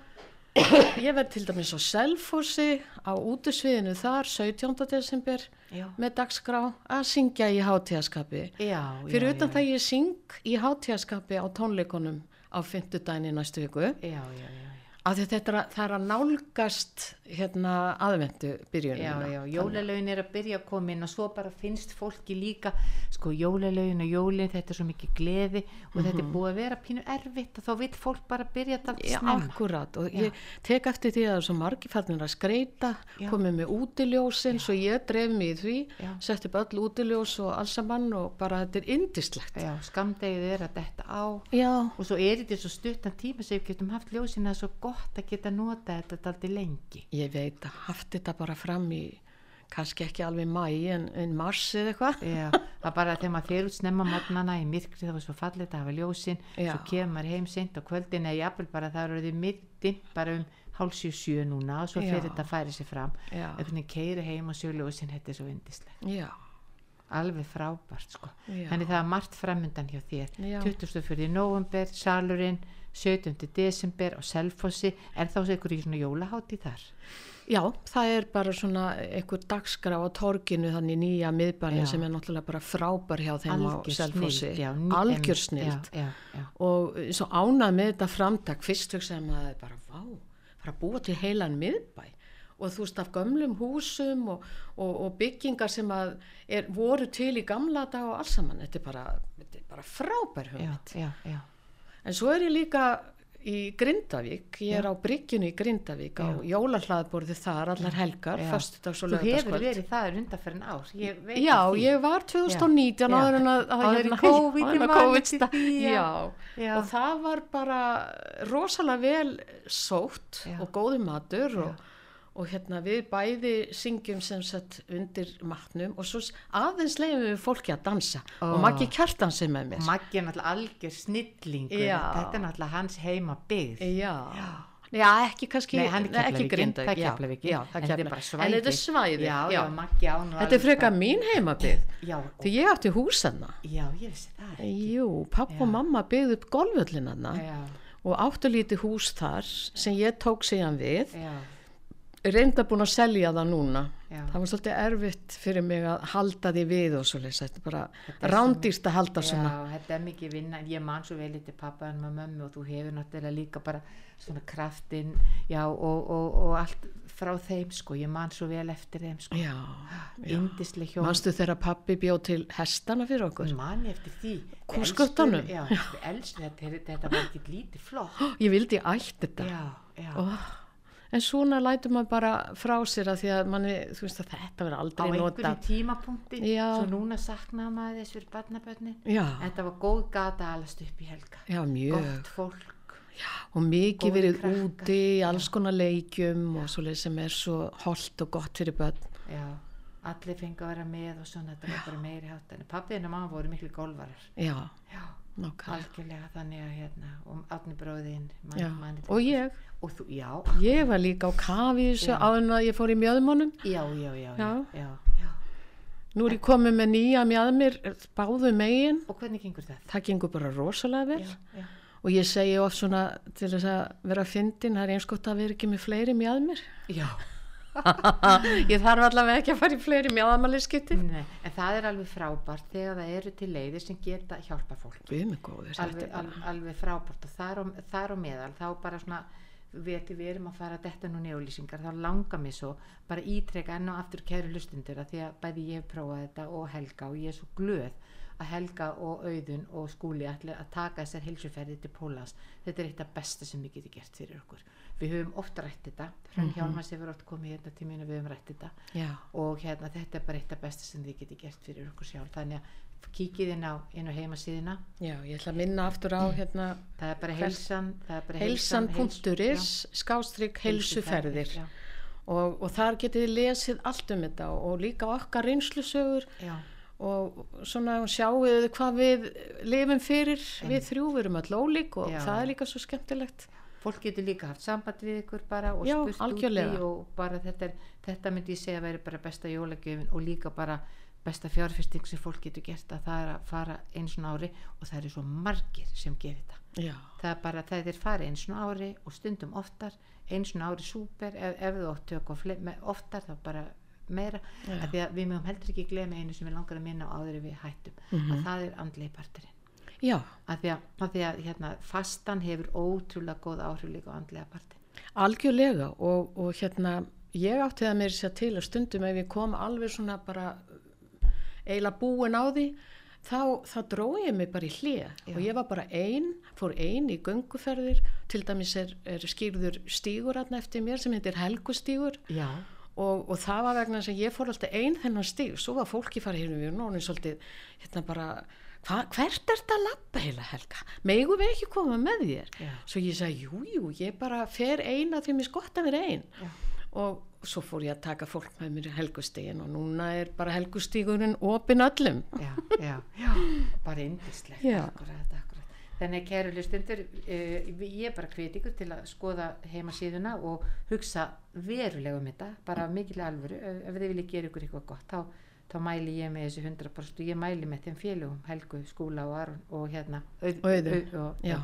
ég verð til dæmis á Selfossi á útusviðinu þar 17. desember Já. með dagskrá að syngja í hátíðaskapi fyrir já, utan já, það ég syng í hátíðaskapi á tónleikunum á fimmtudaginn í næstu viku Já, já, já. Já. að þetta er að, það er að nálgast hérna aðvendu byrjunina Já, já, jólalögin er að byrja að koma inn og svo bara finnst fólki líka sko jólalögin og jólin þetta er svo mikið gleði og þetta er búið að vera pínu erfitt og þá vil fólk bara byrja Mhm. Já, snemma akkurat og ég tek eftir því að það er svo margir farnir að skreita, Já. komið með útiljósin svo ég dref mig í því, Já. sett upp öll útiljós og allsamann og bara þetta er indislegt. Já, skamdegið er að detta á Já, og svo er þetta svo gott að geta nota þetta aldrei lengi ég veit að haft þetta bara fram í kannski ekki alveg mæ en, en mars eða eitthvað. Já, það er bara þegar maður fer út snemma mótnana í myrkri það var svo fallið að hafa ljósin Já. svo kemur heim seint á kvöldin eða jafnvel bara það eru því middin bara um hálsjö sjö núna og svo Já. fer þetta að færi sig fram Já. veginn keiri heim og sjö ljósin þetta er svo vindislegt Já, alveg frábært sko Já. þannig það er margt framundan hjá þér Já. 24. november, salurinn 17. desember á Selfossi er þá ykkur í svona jólahátti þar Já, það er bara svona einhver dagskrá á torginu þannig nýja miðbærin Já. sem er náttúrulega bara frábær hjá þeim á Algjör Selfossi. já, ný- Algjör já, já, já. og svo ánað með þetta framtak fyrst hugsaði maður bara vá, fara að búa til heilan miðbæ og þú veist af gömlum húsum og, og, og byggingar sem að er, voru til í gamla dag og alls saman þetta er bara, þetta er bara frábær já, hugmynd já, já. En svo er ég líka í Grindavík ég er á bryggjunu í Grindavík á jólahlaðborði þar allar helgar, Já. föstudags og þú hefur verið það undanferðin ár ég Já, því. ég var 2019 Já. áður en að, COVID, já. já. Já. og það var bara rosalega vel sótt Já. og góði matur og, og hérna við bæði syngjum sem sett undir matnum og svo aðeins leiðum við fólki að dansa. Ó. og Maggi Kjartansi með mér. Maggi er náttúrulega algjör snillingur. Já. þetta er náttúrulega hans heima byggð Já. Já, ekki kannski Nei, er ekki já, já, það en þetta er bara svæði. þetta er já, já. já, er frekar mín heimabið já, því ég átti húsanna já, ég vissi það Jú, papp og Já. mamma byggði upp golvöllinanna já, og áttu lítið hús þar sem ég tók síðan við. Já, reynda búin að selja það núna. Já. það var svolítið erfitt fyrir mig að halda því við og svolítið þetta er bara Þetta er rándýrst að halda já, svona. þetta er mikið vinna. Ég man svo vel til pappa en með mömmu og þú hefur náttúrulega líka bara svona kraftinn og, og, og allt frá þeim sko, ég man svo vel eftir þeim sko, indislega hjón. Manstu þegar pappi bjóð til hestana fyrir okkur? Man ég eftir því. Kússkuttunum? já, elst, þetta, þetta var ekki lítið flott. Ég vildi ætti þetta. Já, já. Ó, en svona lætur maður bara frá sér að því að manni, þú veist að þetta verður á aldrei einhverjum nota tímapunkti Já. svo núna saknaði maður þess fyrir barnabönnin já, þetta var góð gata alast upp í helga. Já, gott fólk. Og mikið verið krakkar, úti í alls konar leikjum og svoleið sem er svo holdt og gott fyrir börn. Já, allir fengi að vera með og svona þetta var bara meiri hátt en pappiðin og mamma voru miklu golvarar já, já, algjörlega þannig að hérna og átni bróðin já. og ég, og þú, já, ég var líka á kafi áður en að ég fór í mjöðmónum já, já, já, já, Já. nú er ég komið með nýja mjöðmir báðu megin, og hvernig gengur það? það gengur bara rosalega vel. Og ég segi oft svona til þess að vera fyndin, það er eins gott að vera ekki með fleiri mjöðmir já, ég þarf allavega ekki að fara í fleiri mjáðamælisskipti Nei, en það er alveg frábært þegar það eru til leiðir sem geta hjálpa fólk góður alveg, al, alveg frábært og þar og, þar og meðal þá bara svona við, við erum að fara þetta nú neolýsingar þá langar mér svo bara ítreka enn og aftur kæru hlustundur að því að bæði ég hef prófað þetta og Helga og ég er svo glöð að Helga og Auðun og Skúli ætli að taka þessar heilsuferði til Pólans þetta er eitt af besta sem við getum gert fyrir okkur við höfum oft rætt þetta. Hrönn Mhm. Hjálmars hefur oft komið hérna og við höfum rætt þetta. Já, og hérna þetta er bara eitt af besta sem þið getur gert fyrir okkur sjálf. Þannig að kíkið inn á, inn á heimasíðina já, ég ætla að minna aftur á hérna það er bara bara heilsan.is skástrygg heilsuferðir. Já, og, og þar getið þið lesið allt um þetta og líka okkar reynslusögur já, og svona sjáum við hvað við lifum fyrir. Einmitt. við þrjú, við erum öll ólík og Já. það er líka svo skemmtilegt fólk getur líka haft samband við ykkur bara og Já, spurt algjörlega. og bara þetta, er, þetta myndi ég segja að vera bara besta jólagjöfin og líka bara besta fjárfesting sem fólk getur gert að það er að fara eins og ári og það eru svo margir sem gerir þetta já, það er bara það er farið eins og ári og stundum oftar eins og ári súper ef, ef þú fle- með- oftar þá bara meira því að við mögum heldur ekki glema einu sem við langar að minna á áður við hættum Mhm. að það er andlegi parturinn já. Af því að, af því að hérna, fastan hefur ótrúlega góð áhrif líka á andlega partin algjörlega og, og hérna ég átti það mér sér til að stundum ef ég kom alveg svona bara eiginlega búin á því þá, þá drói ég mig bara í hlið Já. og ég var bara ein, fór ein í gönguferðir, til dæmis er, er skýrður stígur aðna eftir mér sem heitir Helgustígur. Og, og það var vegna þess að ég fór alltaf ein þennan stíg, svo var fólki farið hérna við nónin svolítið, hérna bara hva, hvert er þetta að labba heila Helga? Megum við ekki koma með þér? Já. svo ég sagði, jú, jú, ég bara fer ein að því mér skott að vera ein. Já. og svo fór ég að taka fólk með mér helgustígin og núna er bara helgustígurinn opin öllum. Já, já, já. Bara indislegt akkurat, akkurat. þannig kæru hlustundur uh, ég er bara hveti ykkur til að skoða heimasíðuna og hugsa verulega um þetta, bara mikil alvöru. Ef þið viljið gera ykkur eitthvað gott þá, þá mæli ég með þessu 100% og ég mæli með þeim félugum, Helgu, Skúla og Aron og hérna auð, Og auð, og, Já.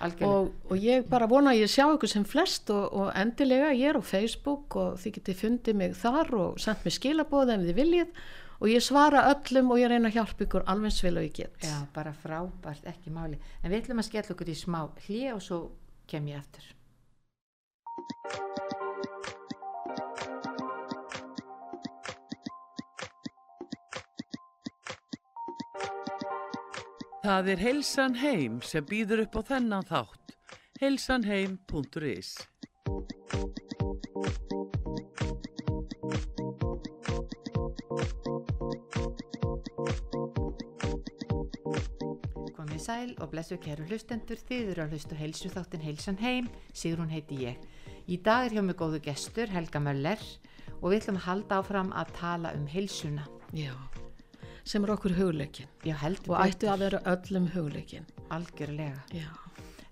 algjörlega og, og ég bara vona að ég sjá ykkur sem flest og, og endilega ég er á Facebook og þið getið fundið mig þar og sendt mig skilabóð ef þið viljið og ég svara öllum og ég reyna að hjálpa ykkur alveg vel og ég get Já, bara frábært, ekki máli. En við ætlum að skella okkur í smá hlið og svo kem ég aftur. Það er Heilsan Heim sem býður upp á þennan þátt. heilsanheim.is Komið sæl og blessu kæru hlustendur, þið eru að hlusta á heilsu þáttin Heilsan Heim, Sigrún heiti ég. Í dag er hjá mig góðu gestur, Helga Möller, og við ætlum að halda áfram að tala um heilsuna. Já, sem er okkur hugleikin. Já, og ættu að vera öllum hugleikin. Algjörlega. Já,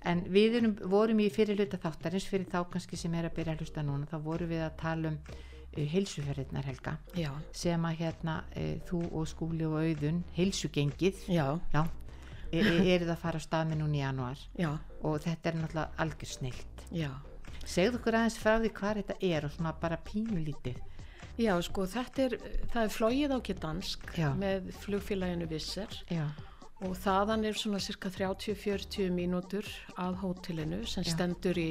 En við erum, vorum í fyrir hluta þáttarins, fyrir þá kannski sem er að byrja að hlusta núna, þá vorum við að tala um uh, heilsuferðirnar, Helga. já, sem að hérna e, þú og skúli og auðun heilsugengið. Já, já, e, e, eruð að fara á stað með núna í janúar. Já, og þetta er náttúrulega algjör snilt já. Segðu okkur aðeins frá því hvað þetta er og svona bara pínulítið Já, sko, þetta er, það er flóið á Gdansk Já. með flugfélaginu Visser. Já, og þaðan er svona cirka 30-40 mínútur að hótelinu sem stendur í,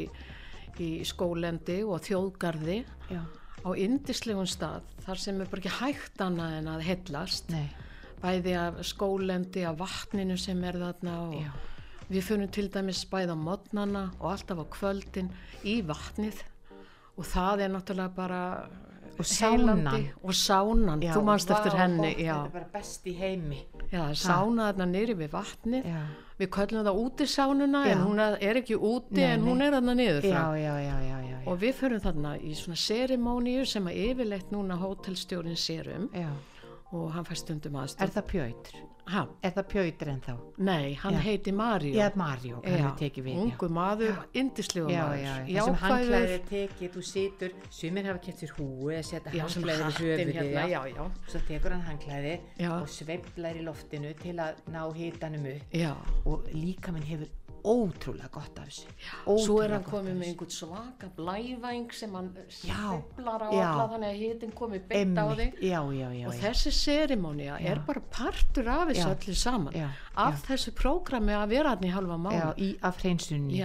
í skólendi og þjóðgarði já, á yndislegum stað þar sem er bara ekki hægt annað en að hellast. Nei. Bæði af skólendi, af vatninu sem er þarna og við fyrir til dæmis bæði á modnana og alltaf á kvöldin í vatnið. Og það er náttúrulega bara Og sánan. og sánan, já. Þú manst vá, eftir henni þetta er bara best í heimi. Já sána þarna niður við vatnið. Já, við köllum það úti sánuna Já. en hún er ekki úti Nei, en hún nei. er þarna niður og við förum þarna í svona serimóníu sem að yfirleitt núna hótelstjórin sér um já. Og hann fær stundum er aðstöð það pjötur ha, er það pjötur en þá nei, hann Já. heiti Maríu já, Marjó, hann Já, er tekið við já. ungu maður, indislegu já, maður. já, já, jákvæður. handklæðið er tekið, þú situr sumir hafa kett sér húi eða setja já, handklæðið í höfuðið hérna, já. já, já, svo tekur hann handklæðið Já. og sveiflar í loftinu til að ná hitanum upp. Já, og líka minn hefur ótrúlega gott af þessu svo er Ótrúlega hann komið með einhvern svaka blævæng sem hann Já, stiplar á alla þannig að hitin komið beint á þig. Já, já, já, og þessi serimónia er bara partur af þessu öllu saman. Af þessu prógrami að vera hann í halva mánu af hreinsunni,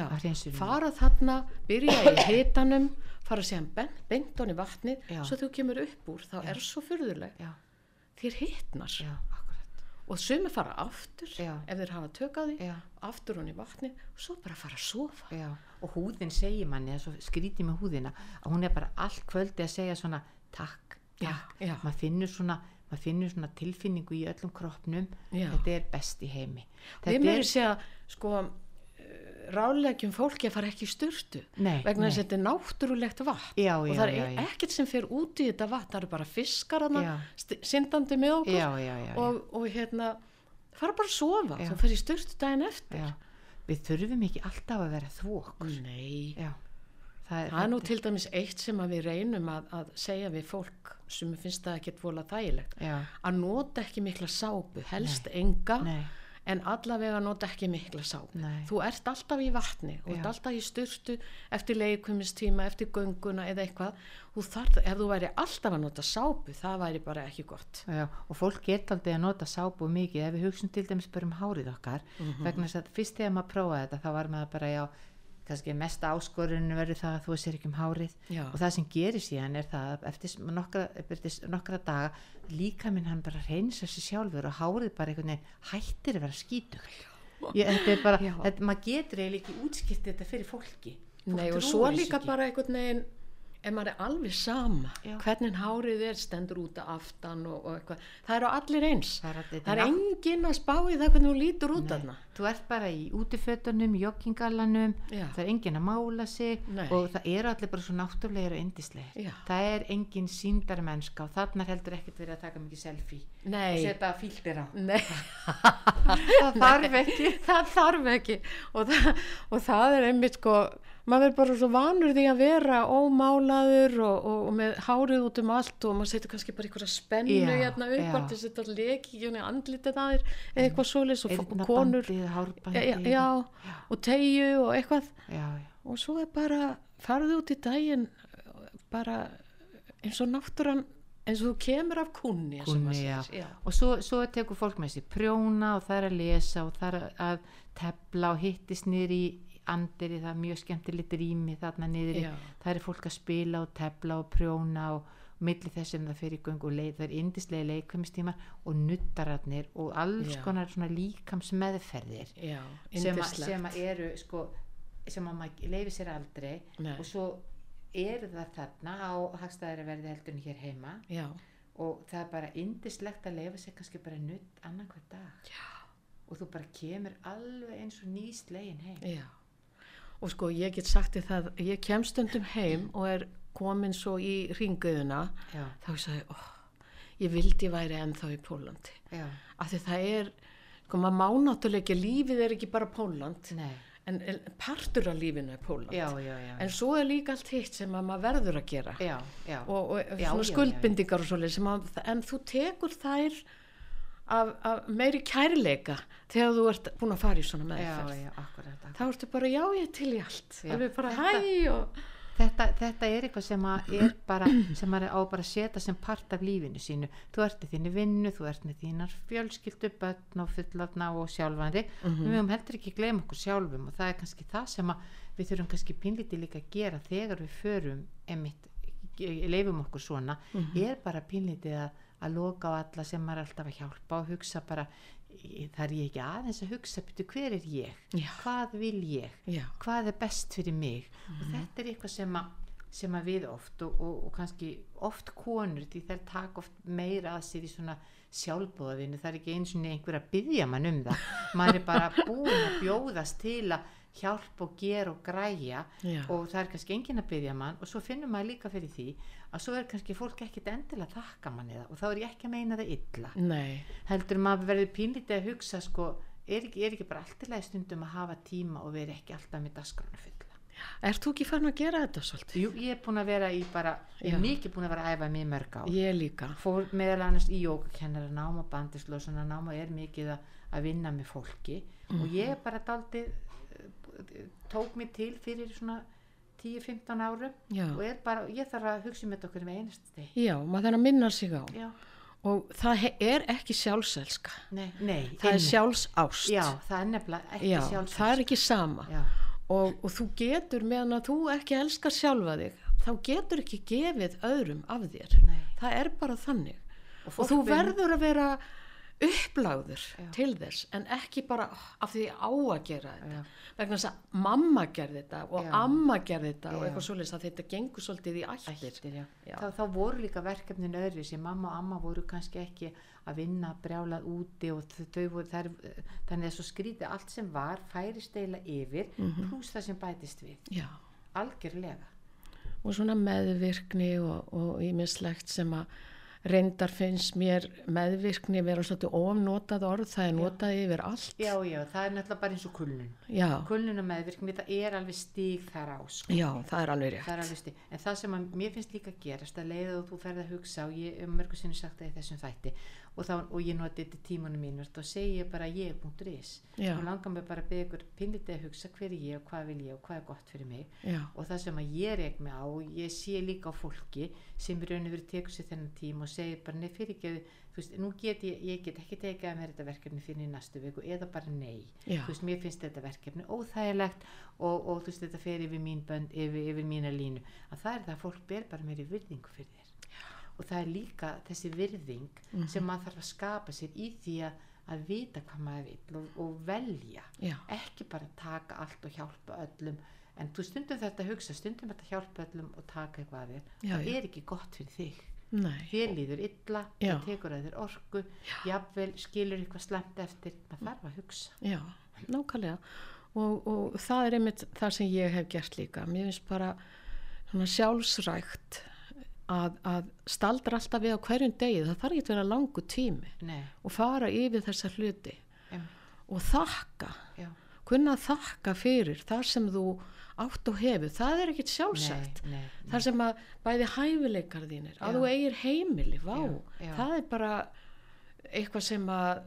fara þarna, byrja í hitanum fara síðan bent, beint honni vatnið. Já. svo þú kemur upp úr, þá er svo furðuleg. Já, þér hitnar og sumi fara aftur Já. ef þeir hafa tökaði, Já. aftur honni vatnið og svo bara fara að sofa. Já. og húðin segir manni skrítið með húðina að hún er bara allt kvöldi að segja svona takk, takk. maður finnur svona maður finnur svona tilfinningu í öllum kroppnum. Þetta er best í heimi. Við þetta meiri er, segja sko rálegjum fólki að fara ekki í sturtu Nei, vegna þess nei. að þetta er náttúrulegt vatn. Já, og það er já, já. ekkert sem fer út í þetta vatn það eru bara fiskar syndandi með okkur. Og, og hérna fara bara að sofa þú fer í styrtu daginn eftir. Við þurfum ekki alltaf að vera þvok nei. Já. Það er, það er nú til dæmis eitt sem við reynum að, að segja við fólk sem finnst það ekkert vola þægilegt. Að nota ekki mikla sápu helst enga. Nei, en allavega nota ekki mikla sápu þú ert alltaf í vatni og Já. ert alltaf í styrtu eftir leikumistíma, eftir gönguna eða eitthvað. Þú þarf, ef þú væri alltaf að nota sápu það væri bara ekki gott. Já, og fólk geta aldrei að nota sápu mikið. Ef við hugsun til dæmis bara um hárið okkar Mhm. vegna þess að fyrst þegar maður prófaði þetta þá var maður bara já kannski mesta áskorun verður það að þú sér ekki um hárið. Já. og það sem gerir síðan er það að eftir nokkra, eftir nokkra daga líka minn hann bara reynsa sér sjálfur og hárið bara einhvern veginn hættir að vera skítugt Ég, þetta er bara, þetta, maður getur eiginlega ekki útskipt þetta fyrir fólki. Fólk Nei og svo líka ekki. bara einhvern veginn ef maður er alveg sama Já. hvernig hárið er stendur út af aftan og, og eitthvað, það eru allir eins. Það er allir- það er enginn að spá í það hvernig þú lítur út Nei, aðna þú ert bara í útifötunum, joggingallanum Já. það er enginn að mála sig Nei. og það eru allir bara svo náttúrulegir og indislegir Já. það er enginn síndarmennska og þarna heldur ekkert verið að taka mikið selfie og Nei, setja filter á. Það þarf ekki. Það þarf ekki. Og það, og það er einmitt sko maður er bara svo vanur því að vera ómálaður og, og, og með hárið út um allt og maður setur kannski bara einhverja spennu Já, hérna upp já. til að þetta leki andlitið að þér eða eitthvað svoleiðis og konur eyrnabandið, já, já, og tegju og eitthvað og svo er bara farðu út í daginn bara eins og náttúran eins og þú kemur af kunni Kunni, segir. já. og svo, svo tekur fólk með sér prjóna og það er að lesa og það er að tepla og hittist niður í andiri, það er mjög skemmtilegt rými þarna niður það er fólk að spila og tepla og prjóna og, og milli þess sem það fyrir göngu og leið, það er indislega leikvæmistímar og nuttararnir og alls Já. konar svona líkams meðferðir já, sem, að, yndislegt. sem að eru sko, sem að maður leifir sér aldrei Nei. og svo eru það þarna á hagstæðari verði heldurinn hér heima já, og það er bara indislegt að leifa sér kannski bara nutt annan hver dag Já. og þú bara kemur alveg eins og nýslegin heim já og sko ég get sagt þér það ég kem stundum heim og er komin svo í ringuðuna þá ég sagði, oh, ég vildi væri ennþá í Pólandi. Já, af því það er, sko maður má náttúrulega ekki lífið er ekki bara Póland nei. en, en partur af lífinu er Póland já, já, já, en svo er líka allt hitt sem að maður verður að gera. Já, já, og, og svona skuldbindingar og svoleið en þú tekur þær af, af meiri kærleika þegar þú ert búin að fara í svona já, meðferð já, akkurat, akkurat. þá ertu bara já ég er til í allt Já. bara Þetta- og Þetta, þetta er eitthvað sem að er bara sem maður á bara að setja sem part af lífinu sínu þú ert í þínu vinnu, þú ert með þínar fjölskyldu, börn og fullafna og sjálfandi, Mhm. við höfum heldur ekki gleyma okkur sjálfum og það er kannski það sem að við þurfum kannski pínlítið líka að gera þegar við förum emitt, leifum okkur svona Mhm. er bara pínlítið að, að loka á alla sem maður er alltaf að hjálpa og hugsa bara það er ég ekki aðeins að hugsa betur hver er ég, Já. hvað vil ég? Já, hvað er best fyrir mig? Og þetta er eitthvað sem að, sem að við oft og, og, og kannski oft konur því þær taka oft meira að sér í svona sjálfbóðavinu, það er ekki eins og einhver að byggja mann um það. Maður er bara búin að bjóðast til að hjálpa og gera og græja Já. og það er kannski enginn að byggja mann og svo finnum maður líka fyrir því að svo er kannski fólk ekkit endilega þakka manni það og þá er ég ekki að meina það illa. Nei. Heldur maður verður pínlítið að hugsa sko, er ekki, er ekki bara allt í lagi stundum að hafa tíma og vera ekki alltaf með dasgrana fulla? Ert þú ekki fann að gera þetta svolítið? Jú, ég er búin að vera í bara ég er mikið búin að vera að æfa mig mörg á ég líka. Fór meðal annars í jógakennara nám og bandislósuna nám og er mikið að, að vinna með fólki. Og ég er bara daldið tók mig til fyrir svona 10-15 árum Já. og er bara, ég þarf að hugsa með okkur með einast steg Já, maður þarf að minna sig á. já, Og það er ekki sjálfselska. nei, nei Það er einmitt. sjálfsást. já, það er nefnilega ekki Já, sjálfsagt það er ekki sama. Og, og þú getur meðan að þú ekki elskar sjálfa þig, þá getur ekki gefið öðrum af þér. nei Það er bara þannig. og, Og þú verður að vera uppláður til þess, en ekki bara af því á að gera þetta. Já. Vegna þess að mamma gerði þetta og Já. amma gerði þetta og Já. eitthvað svoleiðis að þetta gengur svolítið í ættir. Þá, þá voru líka verkefnin öðru sem mamma og amma voru kannski ekki að vinna brjálað úti og þau, voru þær, þannig að svo skrítið allt sem var færist eila yfir Mhm. pluss það sem bætist við algjörlega og svona meðvirkni og, og ímislegt sem að reyndar finnst mér meðvirkni vera svolítið ofnotað orð, það er notað yfir allt. já já það er náttúrulega bara eins og kulnun Já, kulnun og meðvirkni það er alveg stíg þar á sko. já, það er alveg það er rétt. alveg stíg en það sem að mér finnst líka gerast að leiða og þú ferð að hugsa og ég hef mörgur sinni sagt það í þessum þætti og, þá, og ég noti þetta í tímanum mínu þá segi ég bara ég.is og langar mig bara að beða ykkur pinnlítið að hugsa hver er ég og hvað vil ég og hvað er gott fyrir mig. Já, og það sem að ég reyk mig á og ég sé líka á fólki sem í raun og verið tekur sér þennan tím og segir bara nei fyrir ekki þú veist, nú get ég, ég get ekki tekið að mér þetta verkefni fyrir í næstu viku eða bara nei. Já. þú veist, mér finnst þetta verkefni óþægilegt og, og þú veist, þetta fer yfir mín bönd yfir, yfir mína línu. Að það er það að fólk ber bara meiri virðingu fyrir og það er líka þessi virðing sem maður þarf að skapa sér í því að, að vita hvað maður vil og, og velja. Já, ekki bara taka allt og hjálpa öllum. En þú stundum þetta hugsa stundum þetta hjálpa öllum og taka eitthvað að þér. Það er ekki gott fyrir þig. Þér líður illa, það tekur að þér orku jafnvel skilur eitthvað slemt eftir. Maður þarf að hugsa. Já, nákvæmlega. Og, og það er einmitt það sem ég hef gert líka. Mér finnst bara sjálfsrækt að, að staldra alltaf við á hverjum degi. Það þarf ekki að vera langu tími nei, og fara yfir þessa hluti em, og þakka. já, kunna þakka fyrir þar sem þú átt og hefur, það er ekkit sjálfsagt nei, nei, þar sem að bæði hæfileikar þínir, að Já. þú eigir heimili vá, Já, já. það er bara eitthvað sem að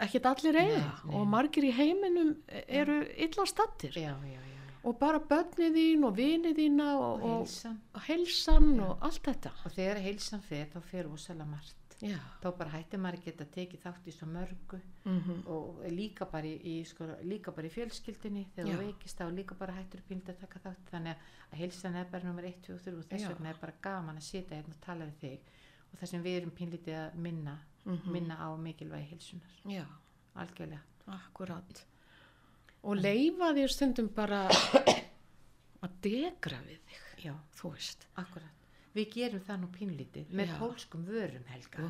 ekkit allir eiga nei. og margir í heiminum eru illa stattir já, já, já. Og bara börnið þín og vinið þína og, og heilsan. og heilsan og allt þetta. Og þegar heilsan fer þá fer ósala margt. Já, þá bara hættir maður að geta tekið þátt í svo mörgu. Mm og líka bara í, í, sko, líka bara í fjölskyldinni þegar þú veikist þá líka bara hættur píld að taka þátt. Þannig að heilsan er bara nummer 1, 2 og 3 og þess vegna er bara gaman að sitja hérna og tala við þig. Og það sem við erum pínlítið að minna Mhm. minna á mikilvægi heilsunar já, algjörlega. Akkurat og leifa þér stundum bara að degra við þig. Já, þú veist. Akkurat. Við gerum það nú pínlítið með Já. pólskum vörum helga.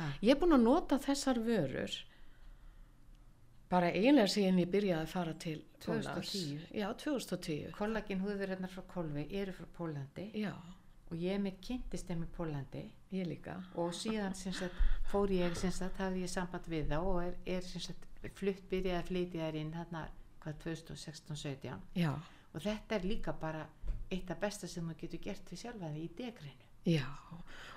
Ha, Ég er búin að nota þessar vörur bara eiginlega síðan ég byrjaði að fara til Póllands. 2010. Já, 2010. kollagin húðverðarnar frá Kolvi eru frá Pólandi Já, og ég með kynntist þeim í Pólandi ég líka. og síðan sagt, fór ég sagt, hafði ég samband við þá og er, er sagt, flutt byrjaði að flytja þær inn hérna hvað 2016-17 Já, og þetta er líka bara eitt af besta sem þú getur gert við sjálfa þig í degreinu já.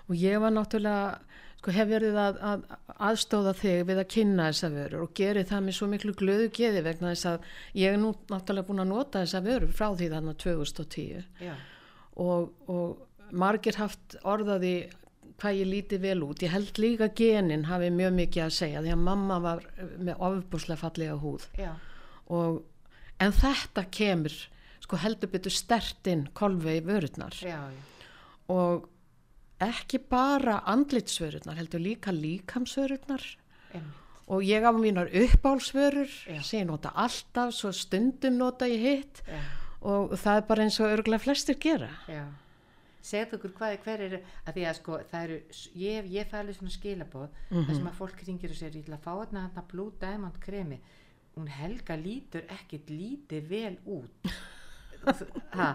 Og ég var náttúrulega, sko, hef verið að, að aðstóða þig við að kynna þessa vörur og geri það með svo miklu glöðu geði vegna þess að ég er nú náttúrulega búin að nota þessa vörur frá því þarna 2010 já, og, og margir haft orðaði hvað ég líti vel út. Ég held líka genin hafi mjög mikið að segja því að mamma var með ofbúslega fallega húð. Og, en þetta kemur sko heldur betur stertinn kolvi í vörurnar. Já, já, og ekki bara andlitsvörurnar heldur líka líkamsvörurnar. Einmitt, og ég af mínar uppálsvörur sem ég nota alltaf svo stundum nota ég hitt. Já, og það er bara eins og örgulega flestir gera. Já segðu okkur hvað, hver eru að því að sko það eru, ég, ég fæ alveg svona skilabóð Mhm. þar sem að fólk ringir og segir ég ætla að fá þarna þarna Blue Diamond kremi. Hún Helga lítur ekkit lítið vel út. Ha,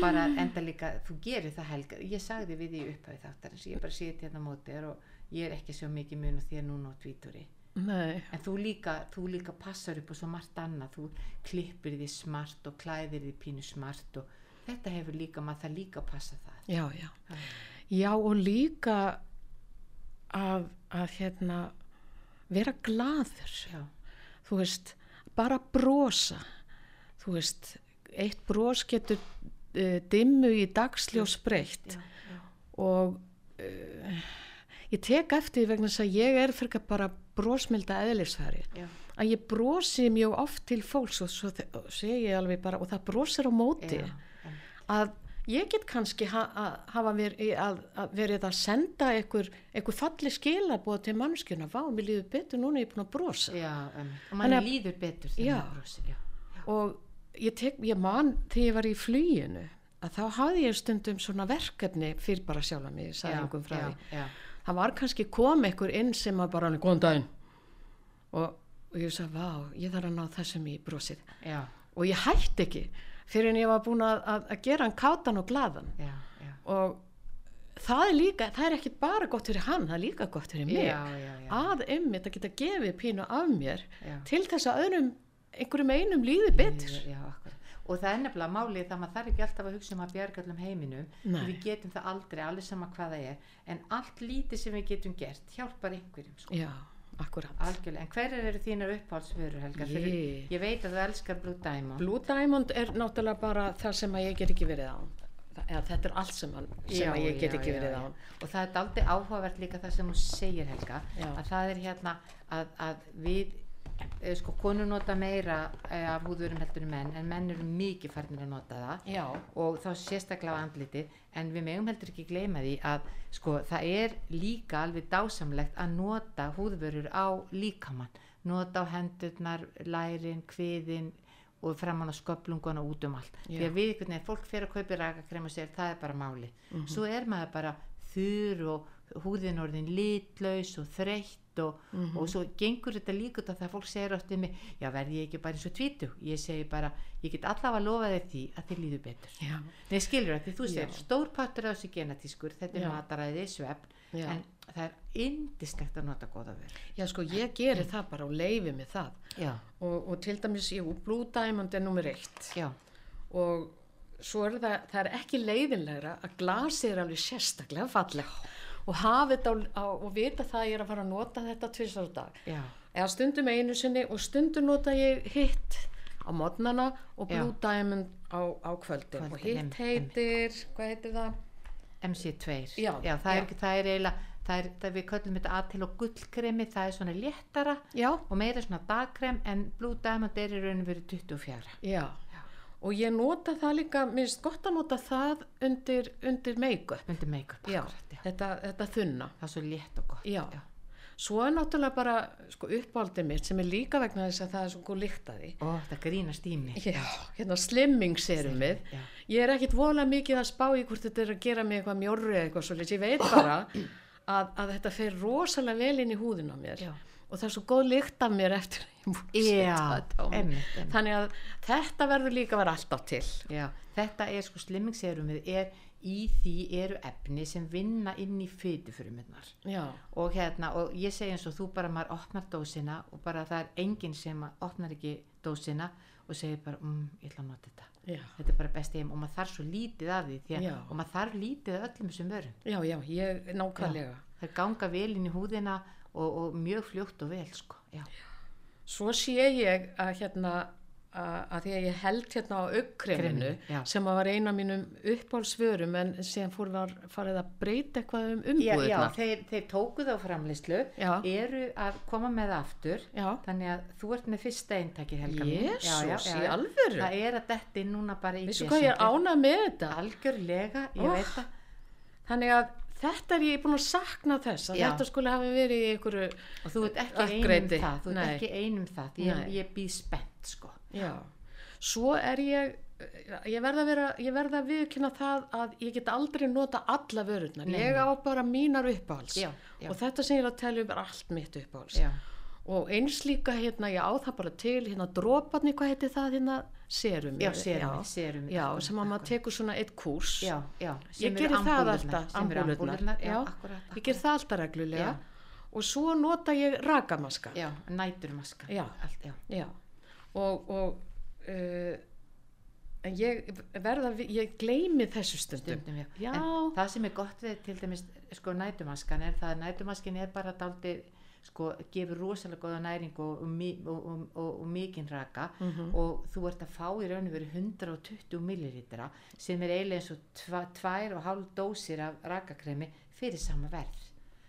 bara enda líka þú gerir það Helga, ég sagði við því upphæði þáttar ég bara seti hérna á móti þér og ég er ekki svo mikið mun og þér núna á tvíturi Nei, en þú líka, þú líka passar upp og svo margt annað, þú klippir því smart og klæðir því pínu smart og þetta hefur líka, maður það líka passa það. Já, já. Ha. Já og líka að, að hérna vera glaður. Já, þú veist, bara brosa. Þú veist, eitt brós getur uh, dimmu í dagsljós breytt. Og uh, ég tek eftir vegna þess að ég er fyrir bara brósmilda eðlisfæri að ég brosi mjög oft til fólks og svo og alveg bara og það brosir á móti. Já. Að ég get kannski ha að hafa verið að, að verið að senda einhver, einhver falli skilabóð til mannskjuna, vá, mér líður betur núna er ég búin að brosa. Já, um, og manni að- líður betur þegar maður brosir, já. og ég, tek, ég man þegar ég var í fluginu að þá hafði ég stundum svona verkefni fyrir bara sjálfa mig, ég sagði því. já. það var kannski kom einhver inn sem að bara góðan daginn. Og, og ég sagði, vá, ég þarf að ná þessum í brosið. Já, og ég hætti ekki fyrir en ég var búin að, að, að gera hann kátan og glaðan já, já. og það er líka, það er ekkit bara gott fyrir hann, það er líka gott fyrir mig Já, að einmitt að geta gefið pínu af mér til þess að öðrum einhverjum einum líði betur. Og það er nefnilega málið það maður þarf ekki alltaf að hugsa um að bjarga allum heiminum. Við getum það aldrei, allir sama hvað það er. En allt lítið sem við getum gert hjálpar einhverjum. Sko. já, akkurat Algjörlega. En hverjar eru þínar uppáhaldsförur, Helga? Fyrir, Ég- veit að þú elskar Blue Diamond. Blue Diamond er náttúrulega bara það sem að ég get ekki verið á eða þetta er allt sem, hann, sem að ég get já, ekki já, verið já. á Og það er aldrei áhugavert líka það sem þú segir, Helga. Já. Að það er hérna að, að við, sko, konur nota meira eh, af húðurum heldur en menn, en menn eru mikið farnir að nota það. já, og þá sérstaklega á andlitið en við megum heldur ekki gleyma því að sko það er líka alveg dásamlegt að nota húðvörur á líkamann, nota á hendurnar, lærin, kviðin og framann á sköplunguna út um allt. Já. því að við veginn, fólk fyrir að kaupa rakakrem og segir það er bara máli svo er maður bara þurr og húðin orðin litlaus og þreytt og, og svo gengur þetta líka að fólk segir oft um mig já verði ég ekki bara eins og tvítu ég segi bara, ég get allavega að lofa þér því að þið líður betur. Já, Nei, skilur það, því þú segir, Já. stór partur af þessu genatískur, þetta er mataræði, svefn, Já. en það er indislegt að nota góða vör. já sko ég geri það bara og leifi mig það. Og, og til dæmis, jú, Blue Diamond er nummer eitt. Og svo er það, það er ekki leiðinlegra að glasi er alveg sérstaklega falleg og hafa þetta á, á, og vita það að ég er að fara að nota þetta tvisar dag já, eða stundum einu sinni og stundum nota ég hitt á modnana og Blue Já. Diamond á, á kvöldin Kvöldin, og hitt einmitt, heitir, hvað heitir það? MC2. Já, það, já. Er, það er eiginlega, það er, það við köllum þetta aðtil og gullkremi, það er svona léttara Já, og meira svona dagkrem, en Blue Diamond er í rauninu verið 24. já, og ég nota það líka, mér finnst gott að nota það undir, undir make-up Undir make-up, já, akkurat, já. Þetta, þetta þunna Það er svo létt og gott. Já. Svo er náttúrulega bara sko, uppáldið mitt sem er líka vegna þess að það er svo góð því. Ó, það grínast í mig. Já, hérna slimming serumið. Já. Ég er ekkit vola mikið að spá í hvort þetta er að gera mig eitthvað mjórri eða eitthvað svolítið. Ég veit bara að, að þetta fer rosalega vel inn í húðin á mér. Já. Og það er svo góð lykt af mér eftir ég Já, einmitt, einmitt. Þannig að þetta verður líka að vera alltaf til. Já, þetta er sko slimmingsserumið er í því eru efni sem vinna inn í fytufrumunnar Já, og hérna og ég segi eins og þú bara maður opnar dósina og bara það er enginn sem opnar ekki dósina og segir bara mm, ég ætla að nota þetta. Já, þetta er bara besti heim og maður þarf svo lítið af því, að, og maður þarf lítið af öllum þessum vörum. Já, já, ég nákvæmlega. það ganga vel inn í húðina og, og mjög fljótt og vel sko. já, Svo sé ég að hérna að, því að ég held hérna á aukkreminu Kreminu, já. sem að var eina mínum uppáhalsvörum en síðan fór var farið að breyta eitthvað um já, já umbúðirnar. þeir, þeir tóku það á framleyslu Já. eru að koma með aftur Já, þannig að þú ert með fyrsta eintakið Helga. Já, já, Jésús, já, í já. alvöru. það er að detti núna bara í Vissu hvað ég er ánað með þetta? algjörlega, ég Oh. veit það Þannig að þetta er ég búin að sakna þess að Já. þetta skulle hafi verið í einhverju, og þú ert ekki einum Upgrade-i. það þú ert Nei. ekki einum það ég, Nei. ég býð spennt sko já. Svo er ég, ég verða að vera, ég verða að viðkynna það að ég get aldrei nota alla vörurnar. Nei, Ég á bara mínar uppáhalds. Já, já. Og þetta sem ég er að telja um er allt mitt uppáhalds. já, og eins líka hérna, ég á það bara til hérna droparni, hvað heitir það hérna serum já, serumi, serumi já, sem að maður tekur svona eitt já, já, ég sem geri eru það alltaf ambúlurnar, já, já, akkurat, ég ger það alltaf reglulega Já. og svo nota ég rakamaska já, næturmaska Já. allt, já, Já. og, og uh, en ég verða, ég gleymi þessu stundum, stundum já. Já. en það sem er gott við til dæmis sko nætumaskan er það að nætumaskin er bara daldið sko gefur rosalega góða næring og, og, og, og, mikinn raka Mhm. og þú ert að fá í raun og veru 120 millilitra sem er eiginlega eins og tva, tvær og hálf dósir af rakakremi fyrir sama verð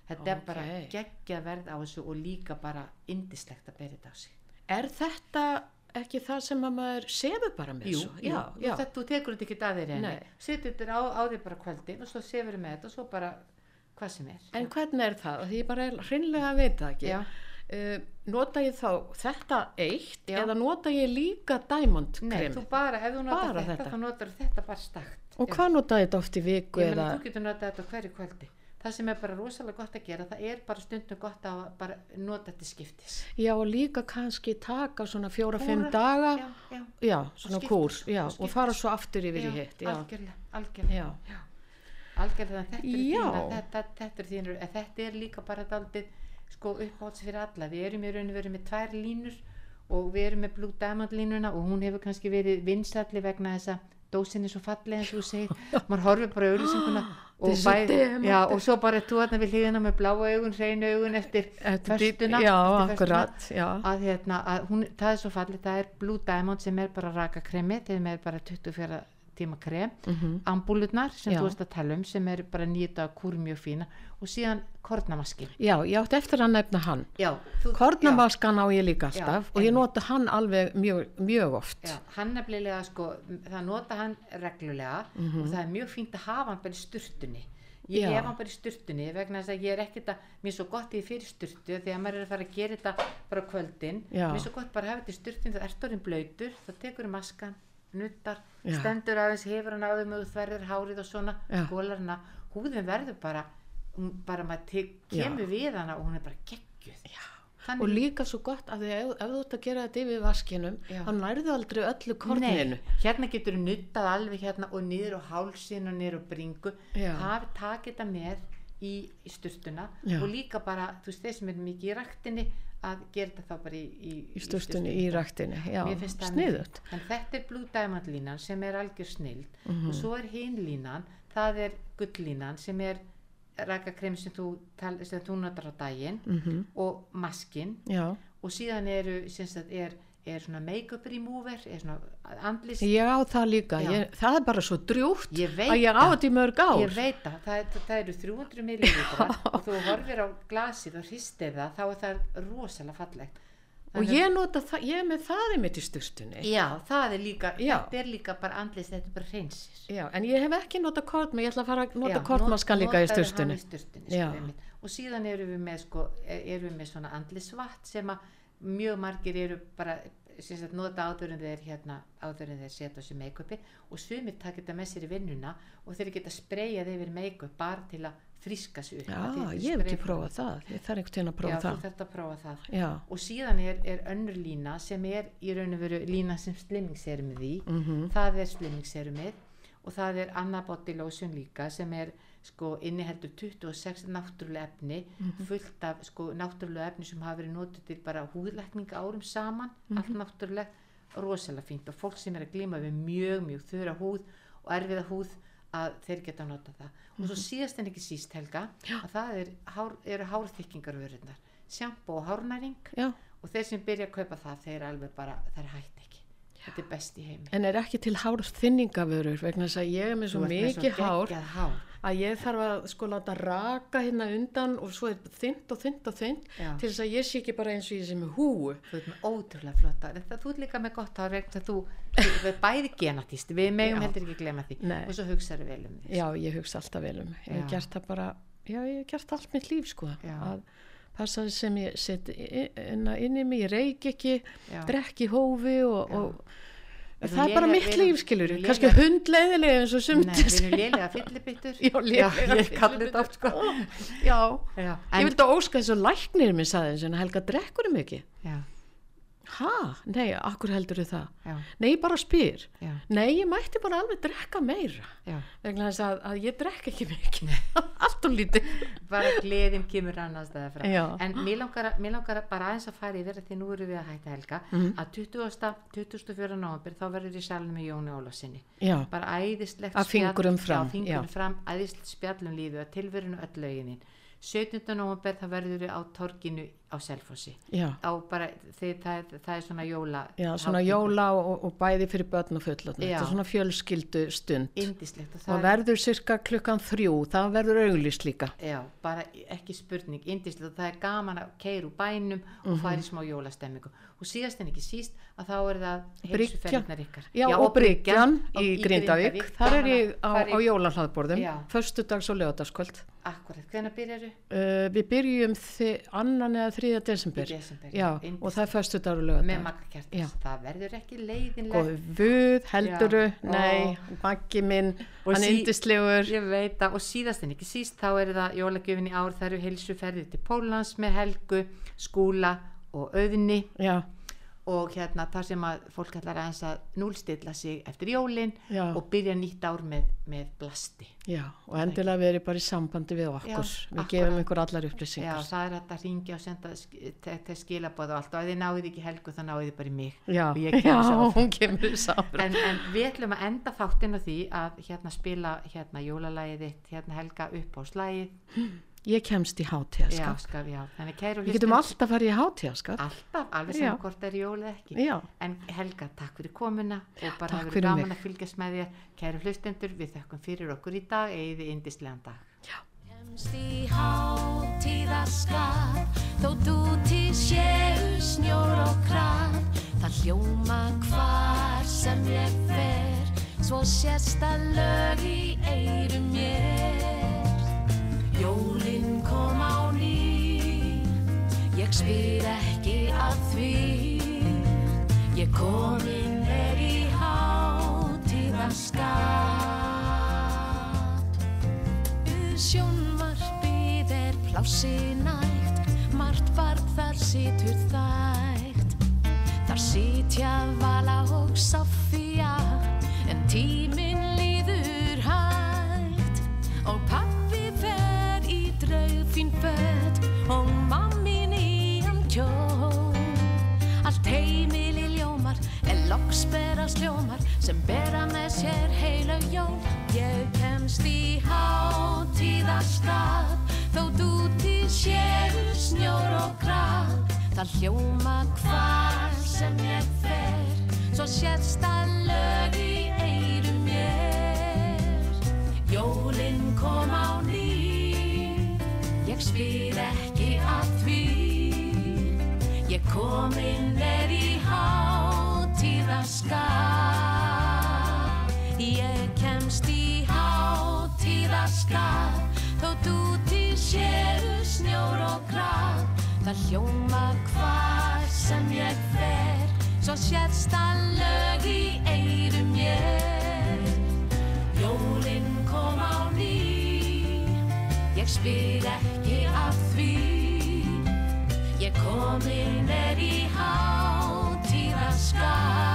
þetta er bara geggja verð á þessu og líka bara indislegt að bera þetta á sig Er þetta ekki það sem að maður sefur bara með Jú, svo? jú, já, já. Þetta, þú tekur þetta ekki að þér Nei. setur þetta á, á þér bara kvöldin og svo sefur með þetta og svo bara hvað sem er En hvernig er það? Því ég bara hreinlega að veit það ekki. Uh, nota ég þá þetta eitt Já. eða nota ég líka diamond Nei, krem? þú bara, ef þú notar Bara þetta, þetta? þá notar þetta bara stakt Og hvað nota ég þetta oft í viku Ég eða? meina, þú getur notað þetta hverju kvöldi það sem er bara rosalega gott að gera það er bara stundum gott að bara nota þetta skiptis Já, og líka kannski taka svona fjóra-fimm daga. já, já, Já, svona já, og og fara svo aftur yfir í hitt, algjörlega, algjörlega Já. algjörlega, þetta þetta, þetta er er líka bara daldið sko uppáhalds fyrir alla, við erum í raun og veru með tvær línur og við erum með Blue Diamond línuna og hún hefur kannski verið vinsalli vegna þess að dósin er svo falleg eins og þú segir maður horfir bara á auðlýsinguna og, bæ, já, og svo bara þú þarna við hlýðina með bláa augun, hreinu augun eftir já. að, hérna, að hún, það er svo fallið það er Blue Diamond sem er bara raka kremi þeim er bara 24 tíma krem Mhm. ambúlurnar sem Já. þú veist að tala um sem eru bara nýta kúr mjög fína og síðan kornamaskin Já, ég átti eftir að nefna hann. já, þú, Kornamaskan á ég líka Já, alltaf og ég nota hann alveg mjög, mjög oft. já, já, hann nefnilega sko það nota hann reglulega og það er mjög fínt að hafa hann bara í sturtunni ég Mhm. Já. hef hann bara í sturtunni vegna þess að ég er ekkert að, mér er svo gott í fyrir sturtu að maður er að fara að gera þetta bara kvöldin, Já. mér er svo gott bara að hafa þetta í sturtunni það ert orðin blöytur, þá tekur maskan nuttar, Já. stendur aðeins hefur hann áður þú þverðir hárið og svona Já. skólar hana, húðin verður bara bara maður tek, Já. kemur við hana og hún er bara geggjuð Já. Og líka svo gott að ef, ef þú ert að gera þetta yfir vaskinum, þá nærðu aldrei öllu korninu. Nei, hérna getur þú nuttað alveg hérna og niður á hálsin og niður á bringu hafi takið þetta með í, í sturtuna Já. og líka bara, þú veist, þeir sem er mikið í raktinni að gera þetta þá bara í, í, Í sturtunni, í það sniðut. en þetta er Blue Diamond línan sem er algjör snild. Mhm. og svo er hinn línan það er gulllínan sem er rakakrem sem þú, þú notar á daginn Mm og maskin Já, og síðan eru sem sagt, er, er svona make-up remover er svona andlis ég á það líka, ég, það er bara svo drjúgt Ég að ég á það. þetta í mörg ár. ég veit það, það, er- það eru 300 millilitra og þú horfir á glasið og hristir það þá er það rosalega fallegt Og Þannig- ég nota það, ég er með það einmitt í sturtunni. já, það er líka, Já. þetta er líka bara andlis, þetta er bara hreinsir Já, en ég hef ekki nota kortma, ég ætla að fara að nota kortmaskan líka í í Já. sko, og síðan erum við með sko, erum við með svona andlisvatt sem að mjög margir eru bara sem sagt, nota áður en þeir hérna áður en þeir setja sig make-upi og sumir taka þetta með sér í vinnuna og þeir geta spreyjað yfir make-up bara til að fríska sig upp. Já, Að ég hef ekki prófað það, ég þarf einhvern veginn að Já, prófa þú það. þarft að prófa það. Já, og síðan er, er önnur lína sem er í raun og veru lína sem slimmingsserumið í. Mhm, það er slimmingsserumið og það er Anna Body Lotion líka sem er sko inniheldur 26 náttúrulega efni Mhm. fullt af sko náttúrulega efni sem hafa verið notið til bara húðlækninga árum saman Mhm. allt náttúrulega rosalega fínt og fólk sem er að glíma við mjög mjög þurra húð og erfiða húð að þeir geta nota það og svo síðast en ekki síst Helga Mhm. Já. að það er, hár, eru hárþykkingarvörurnar sjampo og hárnæring já, og þeir sem byrja að kaupa það þeir alveg bara, þeir hætt ekki þetta er best í heimi en er ekki til hárþynningavörur vegna þess að ég er með svo mikið hár hár. að ég þarf að sko láta raka hérna undan og svo er þynt og þynt og þynt Já. til þess að ég sé ekki bara eins og ég sé með húu. þú ert með ótrúlega flott hár þetta þú ert líka með gott hár þú, við bæði genatist, við megum Já. heldur ekki glema því Nei. og svo hugsaðu vel um því Já, ég hugsa alltaf vel um. Ég hef gert það bara, já, ég hef gert allt mitt líf sko. Að passa sem ég set inn, í mig, ég reik ekki, drekki hófi og, og það er erum bara lélega- mitt líf skilur, kannski lélega- hundleiðilega eins og sumt. við erum lélega fyllibittur Já, lélega ég kalli þetta oft sko. Já, Já, ég vildi óska þess að læknir minn saði eins og Helga drekkur um ekki. já, Ha? Nei, akkur heldur þið það? já, Nei, ég bara spyr. já, Nei, ég mætti bara alveg drekka meira. Vegna þess að, að ég drekka ekki mikið. Allt og lítið. bara gleðin kemur annars staðar frá Já. en mér langar, að- mér langar að bara aðeins að fara yfir því nú erum við að hætta helga Mhm. að 20. 24. november þá verður í salinu með Jóni Ólasinni Já, bara æðislegt Að fingrum fram, já, fingrum já. fram æðislegt spjallum lífi að tilverinu öll löginin 17. november það verður við á torginu á Selfossi já, það, það er svona jóla já, svona jóla og, og bæði fyrir börn og fullotna. Já. Þetta er svona fjölskyldu stund. indislegt og Og það er, verður cirka klukkan þrjú, það verður auglýst líka. já, bara ekki spurning indislegt og það er gaman að keira úr bænum og fara í smá jólastemmingu og síðast en ekki síst að þá er það Bryggjan. heilsuferðirnar ykkar Já, og Bryggjan og í Grindavík, þar er ég á, Þar á jólahlaðborðum, Já. föstudags og lögadagskvöld. akkurat, hvenær byrjaru? Uh, við byrjum annan eða þriðja desember. Í desember, Já, og það er föstudagur og með lögadag. makka Já. kjartas, það verður ekki leiðinlegt Góði vuð, helduru, Já. nei, maggi minn, Og hann sí- indislegur. Ég veit að, og síðast en ekki síst, þá er það jólagjöfin í ár, það eru heilsuferðir til Pólans með Helgu, Skúla og Auðni Já, og hérna þar sem að fólk ætlar aðeins að núlstilla sig eftir jólin Já. og byrja nýtt ár með, með blasti. já, og endilega verið bara í sambandi við okkur. Já, við akkurat. gefum ykkur allar Já, upplýsingar. það er hægt að ringja og senda til skilabóð og allt og ef þið náðið ekki Helgu þá náðið þið bara í mig. Já, já, hún kemur í sáfra. En, en við ætlum að enda þáttinn á því að hérna spila hérna jólalægið þitt, hérna Helga upp á slægið. Ég kemst í Já, hátíðaskap. skaf, já. Þannig kæru Við getum alltaf farið í hátíðaskap. Alltaf, alveg Já. sem hvort er jól eða ekki. Já, En Helga, takk fyrir komuna og bara hefur gaman mig. að fylgjast með þér. Kæru hlustendur, við þökkum fyrir okkur í dag, eigið indislegan dag. Kemst í hátíðaskap Þótt úti séu snjór og kraf Það hljóma hvar sem ég fer Svo sérst að lög í eyrum mér Jólin kom á ný. Ég spyr ekki að því. Ég komin er í hátíðaskap Sjónvarpið er plássi nægt, margt barn þar situr þægt. Þar sitja Vala og berast ljómar sem bera með sér heila jól. Ég kemst í hátíðastað, þótt úti séu snjór og kraf. Það hljóma hvar sem ég fer, svo sérst að lög í eyrum mér. Jólin kom á ný, ég spyr ekki að því. Ég komin er í hátíðaskap Ég kemst í hátíðaskap Þó dúti séu snjór og graf Það hljóma hvar sem ég fer Svo sérst að lög í eirum ég Jólinn kom á ný Ég spyr ekki af því. Ég kominn er í hátíðaskap